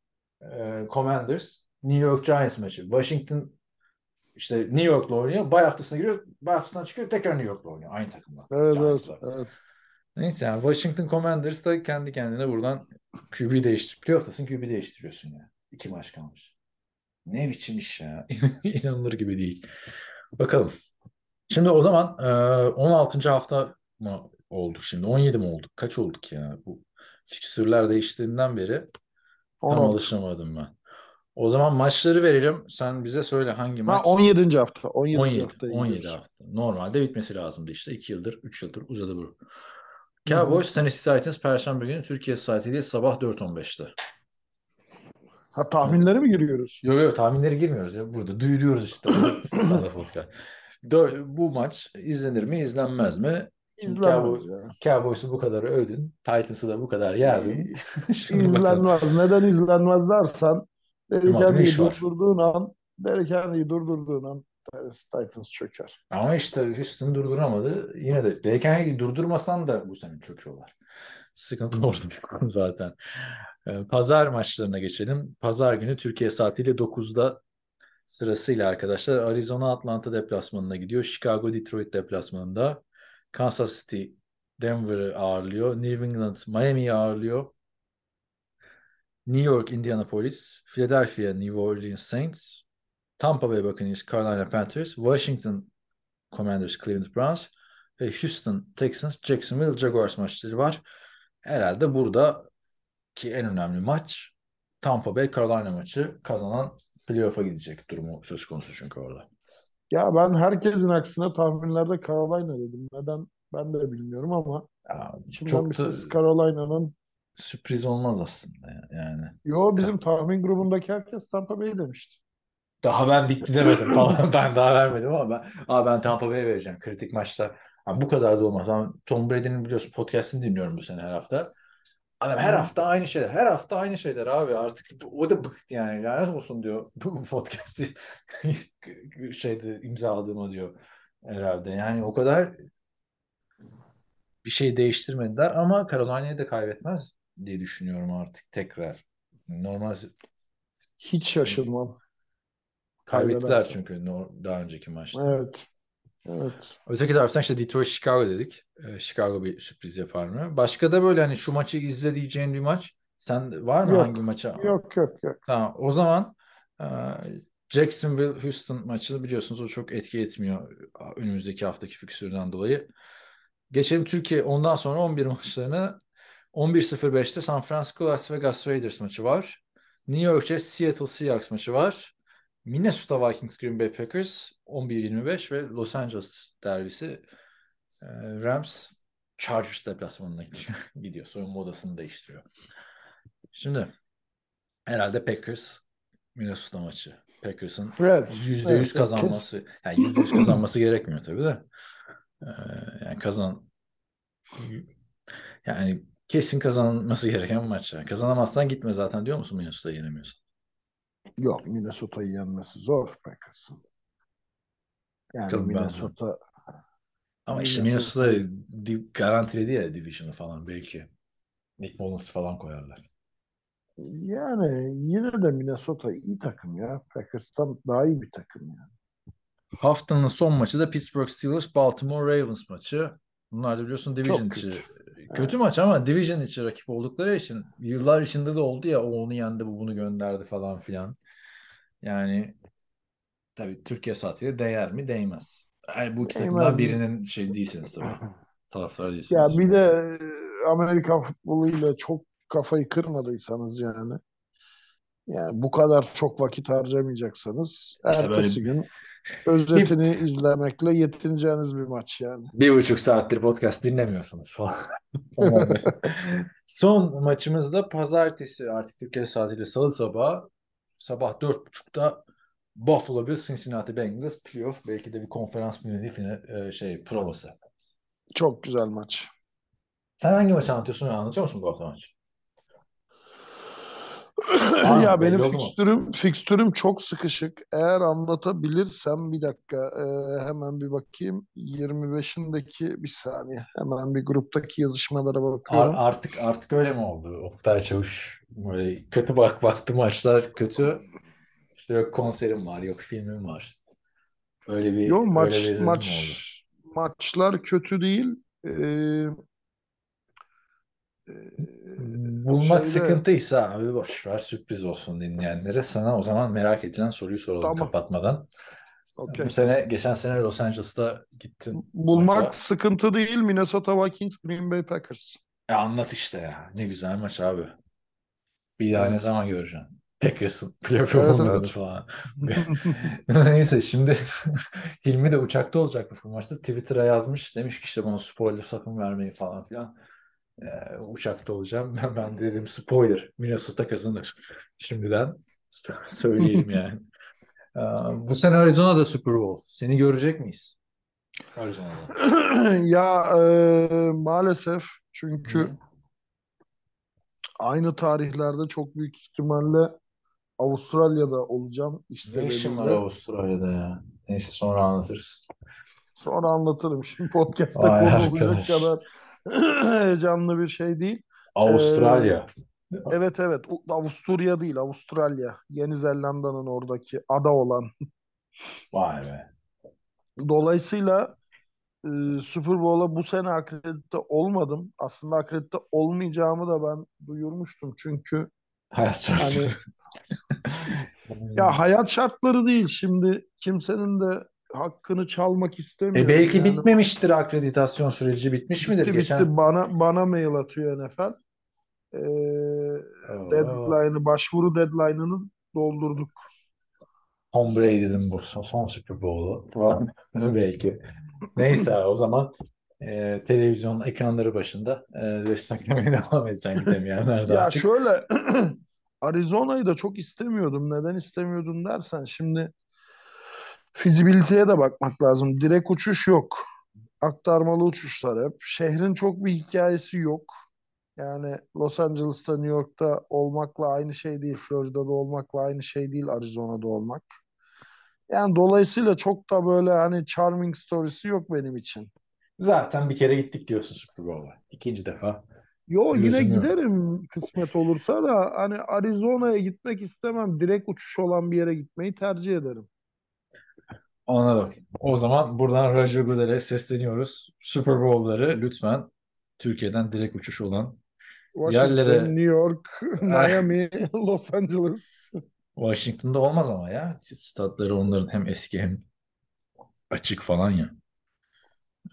e, Commanders, New York Giants maçı. Washington işte New York'la oynuyor. Bay haftasına giriyor. Bay haftasından çıkıyor. Tekrar New York'la oynuyor. Aynı takımla. Evet, evet, Giants'la. evet. Neyse yani Washington Commanders da kendi kendine buradan QB değiştir. Playoff'tasın QB değiştiriyorsun ya. İki maç kalmış. Ne biçim iş ya. (laughs) İnanılır gibi değil. Bakalım. Şimdi o zaman e, 16. hafta mı olduk şimdi? 17 mi olduk? Kaç olduk ya? Bu fikstürler değiştiğinden beri tam 16. alışamadım ben. O zaman maçları verelim. Sen bize söyle hangi Ha, maç? 17. hafta. 17. 17, haftaya 17 gidiyoruz. hafta. Normalde bitmesi lazımdı işte. 2 yıldır, 3 yıldır uzadı bu. Cowboys, Tennessee Titans Perşembe günü Türkiye saatiyle sabah 4.15'te. Ha tahminlere mi giriyoruz? Yok yok tahminleri girmiyoruz ya. Burada duyuruyoruz işte. (coughs) Sana podcast. Dör- bu maç izlenir mi izlenmez mi? İzlenmez Cowboy- ya. Cowboys'u bu kadar övdün. Titans'ı da bu kadar yerdin. (laughs) Bakalım. İzlenmez. Neden izlenmez dersen Derrick Henry'i durdurduğun an Derrick Henry'i durdurduğun an Titans çöker. Ama işte Houston durduramadı. Yine de Derrick Henry'i durdurmasan da bu sene çöküyorlar. Sıkıntı (laughs) orada bir konu zaten. Ee, Pazar maçlarına geçelim. Pazar günü Türkiye saatiyle 9'da sırasıyla arkadaşlar Arizona Atlanta deplasmanına gidiyor. Chicago Detroit deplasmanında. Kansas City Denver'ı ağırlıyor. New England Miami'yi ağırlıyor. New York Indianapolis, Philadelphia New Orleans Saints, Tampa Bay Buccaneers Carolina Panthers, Washington Commanders Cleveland Browns ve Houston Texans Jacksonville Jaguars maçları var. Herhalde buradaki en önemli maç Tampa Bay Carolina maçı kazanan playoff'a gidecek durumu söz konusu çünkü orada. Ya ben herkesin aksine tahminlerde Carolina dedim. Neden ben de bilmiyorum ama Ya, çok da ses Carolina'nın sürpriz olmaz aslında ya- yani. Yo bizim tahmin grubundaki herkes Tampa Bay demişti. Daha ben bitti demedim falan. (laughs) ben daha vermedim ama ben, Aa, ben Tampa Bay'e vereceğim kritik maçta. Ha, bu kadar da olmaz. Tom Brady'nin biliyorsun podcast'ini dinliyorum bu sene her hafta. Adam her hafta aynı şeyler. Her hafta aynı şeyler abi. Artık o da bıktı yani. Lanet olsun diyor. Bu (laughs) podcast'i (laughs) şeyde imzaladığıma diyor herhalde. Yani o kadar bir şey değiştirmediler ama Carolina'yı da kaybetmez diye düşünüyorum artık tekrar. Normal Hiç şaşırmam. kaybettiler çünkü daha önceki maçta. Evet. Evet. Öteki taraftan işte Detroit Chicago dedik. Ee, Chicago bir sürpriz yapar mı? Başka da böyle hani şu maçı izle diyeceğin bir maç. Sen var mı Yok. hangi maça? Yok yok yok. Tamam. O zaman e, Jacksonville Houston maçını biliyorsunuz o çok etki etmiyor önümüzdeki haftaki fikstürden dolayı. Geçelim Türkiye ondan sonra 11 maçlarına 11.05'te San Francisco Las Vegas Raiders maçı var. New York Jets Seattle Seahawks maçı var. Minnesota Vikings Green Bay Packers 11.25 ve Los Angeles derbisi e, Rams Chargers deplasmanına (laughs) gidiyor. gidiyor. Soyunma odasını değiştiriyor. Şimdi herhalde Packers Minnesota maçı. Packers'ın Evet. %100 Evet, evet, kazanması yani %100 kazanması gerekmiyor tabii de. Ee, yani kazan yani kesin kazanması gereken maç. Yani kazanamazsan gitme zaten diyor musun Minnesota'yı yenemiyorsun? Yok Minnesota'yı yenmesi zor Packers'ın. Yani ben de. Minnesota Ama işte Minnesota- garantiledi ya Division'ı falan belki. Nick Mullins falan koyarlar. yani yine de Minnesota iyi takım ya. Packers'tan daha iyi bir takım yani. Haftanın son maçı da Pittsburgh Steelers Baltimore Ravens maçı. Bunlar da biliyorsun Division içi. Kötü. Maç ama Division içi rakip oldukları için yıllar içinde de oldu ya o onu yendi bu bunu gönderdi falan filan. Yani tabii Türkiye saatiyle değer mi? Değmez. Yani bu Değmez. birinin şey değilsiniz tabii. Taraftar Ya değilsiniz. bir de e, Amerikan futboluyla çok kafayı kırmadıysanız yani yani bu kadar çok vakit harcamayacaksanız İşte böyle- ertesi gün özetini izlemekle yetineceğiniz bir maç yani. Bir buçuk saattir podcast dinlemiyorsunuz falan. (laughs) Son maçımızda pazartesi artık Türkiye saatiyle salı sabahı sabah dört buçukta Buffalo Bills Cincinnati Bengals playoff belki de bir konferans finali final, e, şey provası. Çok güzel maç. Sen hangi maçı anlatıyorsun? Anlatıyor musun bu hafta maçı? Ya benim oldu mu? fikstürüm fikstürüm çok sıkışık. Eğer anlatabilirsem bir dakika e, hemen bir bakayım. 25'indeki bir saniye. Hemen bir gruptaki yazışmalara Ar- bakıyorum. artık artık öyle mi oldu? Oktay Çavuş böyle kötü bak baktı maçlar kötü. İşte yok konserim var, yok filmim var. Öyle bir Yo öyle bir maç mi oldu? maç maçlar kötü değil. Ee, e, Bulmak şeyde- sıkıntıysa abi boş ver sürpriz olsun dinleyenlere. Sana o zaman merak edilen soruyu soralım Tamam. kapatmadan. okey. Bu sene geçen sene Los Angeles'ta gittin. Bulmak maça. sıkıntı değil. Minnesota Vikings, Green Bay Packers. E anlat işte ya. Ne güzel maç abi. Bir daha ne Evet. zaman göreceksin? Packers'ın (laughs) playoff Evet, evet. falan. (laughs) (laughs) Neyse şimdi Hilmi de uçakta olacakmış bu maçta. Twitter'a yazmış. Demiş ki işte bana spoiler sakın vermeyin falan filan. Ee, uçakta olacağım. (laughs) Ben, ben de dedim spoiler. Minnesota kazanır. Şimdiden (laughs) söyleyeyim (laughs) yani. Ee, bu sene Arizona'da Super Bowl. Seni görecek miyiz? Arizona'da. (clears throat) Ya e, maalesef çünkü Hı. aynı tarihlerde çok büyük ihtimalle Avustralya'da olacağım. İşte Ne işin var. Avustralya'da ya? Neyse sonra anlatırız. Sonra anlatırım. Şimdi podcast'ta konu olacak kadar (clears throat) heyecanlı bir şey değil. Avustralya. Evet evet. U- Avusturya değil, Avustralya. Yeni Zelanda'nın oradaki ada olan. Vay be. Dolayısıyla e, Super Bowl'a bu sene akredite olmadım. Aslında akredite olmayacağımı da ben duyurmuştum. Çünkü Hayat şartları. Hani (laughs) ya hayat şartları değil. Şimdi kimsenin de hakkını çalmak istemiyorum. E belki Yani bitmemiştir akreditasyon süreci bitmiş midir? bitti Geçen bitti. Bana bana mail atıyor NFL. Ee, Oo. deadline'ı, başvuru deadline'ını doldurduk. Tom Brady'nin bu son, Super Bowl'u falan (laughs) belki. Neyse o zaman e, televizyon ekranları başında e, desteklemeye (laughs) devam edeceksin gidemeyenler de Ya artık. şöyle (clears throat) Arizona'yı da çok istemiyordum. Neden istemiyordum dersen şimdi fizibiliteye de bakmak lazım. Direkt uçuş yok. Aktarmalı uçuşlar hep. Şehrin çok bir hikayesi yok. Yani Los Angeles'ta, New York'ta olmakla aynı şey değil. Florida'da olmakla aynı şey değil. Arizona'da olmak. Yani dolayısıyla çok da böyle hani charming story'si yok benim için. Zaten bir kere gittik diyorsun Super Bowl'a. İkinci defa. Yo yine Lüzum yok. giderim kısmet olursa da hani Arizona'ya gitmek istemem. Direkt uçuş olan bir yere gitmeyi tercih ederim. Anladım. O zaman buradan Roger Goodell'e sesleniyoruz. Super Bowl'ları lütfen Türkiye'den direkt uçuş olan Washington, Yerlere- New York, (laughs) Miami, Los Angeles. Washington'da olmaz ama ya. Statları onların hem eski hem açık falan ya.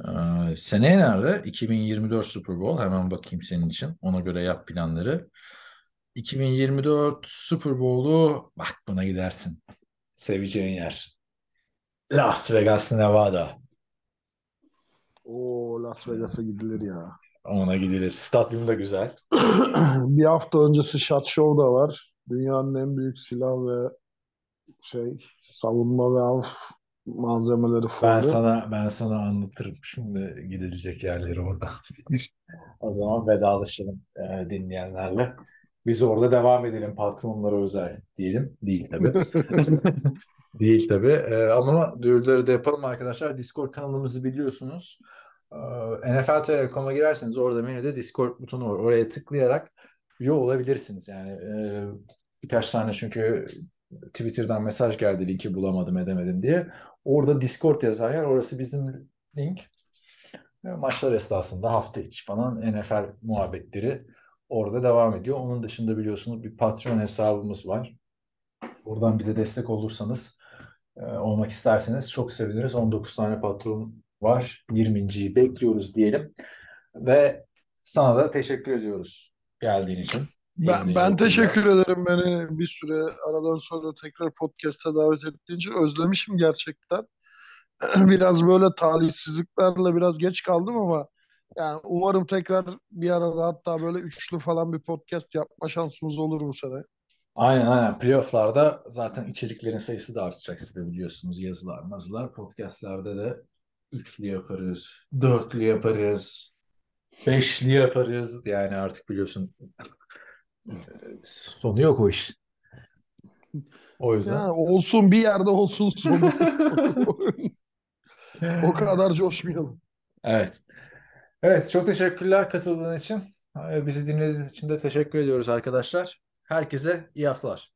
Ee, seneye nerede? 2024 Super Bowl. Hemen bakayım senin için. Ona göre yap planları. 2024 Super Bowl'u bak buna gidersin. Seveceğin yer. Las Vegas, Nevada. Oo Las Vegas'a gidilir ya. Ona gidilir. Stadyum da güzel. (clears throat) Bir hafta öncesi Shot Show da var. Dünyanın en büyük silah ve şey savunma ve av malzemeleri Ben fuarı. sana ben sana anlatırım şimdi gidilecek yerleri orada. (laughs) O zaman vedalaşalım e, dinleyenlerle. Biz orada devam edelim patronlara özel diyelim. Değil tabii. (laughs) Değil tabii. E, ama duyuruları da yapalım arkadaşlar. Discord kanalımızı biliyorsunuz. E, NFL Telekom'a girerseniz orada menüde Discord butonu var. Oraya tıklayarak üye olabilirsiniz. Yani e, birkaç tane çünkü Twitter'dan mesaj geldi linki bulamadım edemedim diye. Orada Discord yazar yer. Orası bizim link. E, Maçlar esnasında hafta içi falan NFL muhabbetleri orada devam ediyor. Onun dışında biliyorsunuz bir Patreon hesabımız var. Buradan bize destek olursanız e, olmak isterseniz çok seviniriz. 19 tane patron var. 20.yi bekliyoruz diyelim. Ve sana da teşekkür ediyoruz geldiğin için. Ben, ben teşekkür ederim beni bir süre aradan sonra tekrar podcast'a davet ettiğin için. Özlemişim gerçekten. (clears throat) Biraz böyle talihsizliklerle biraz geç kaldım ama yani umarım tekrar bir arada hatta böyle üçlü falan bir podcast yapma şansımız olur bu sene. Aynen aynen. Playoff'larda zaten içeriklerin sayısı da artacak siz de biliyorsunuz. Yazılar, mazılar. Podcast'larda da üçlü yaparız, dörtlü yaparız, beşli yaparız. Yani artık biliyorsun sonu yok o iş. O yüzden. Yani olsun bir yerde olsun sonu. (laughs) O kadar coşmayalım. Evet. Evet, çok teşekkürler katıldığın için. Bizi dinlediğiniz için de teşekkür ediyoruz arkadaşlar. Herkese iyi haftalar.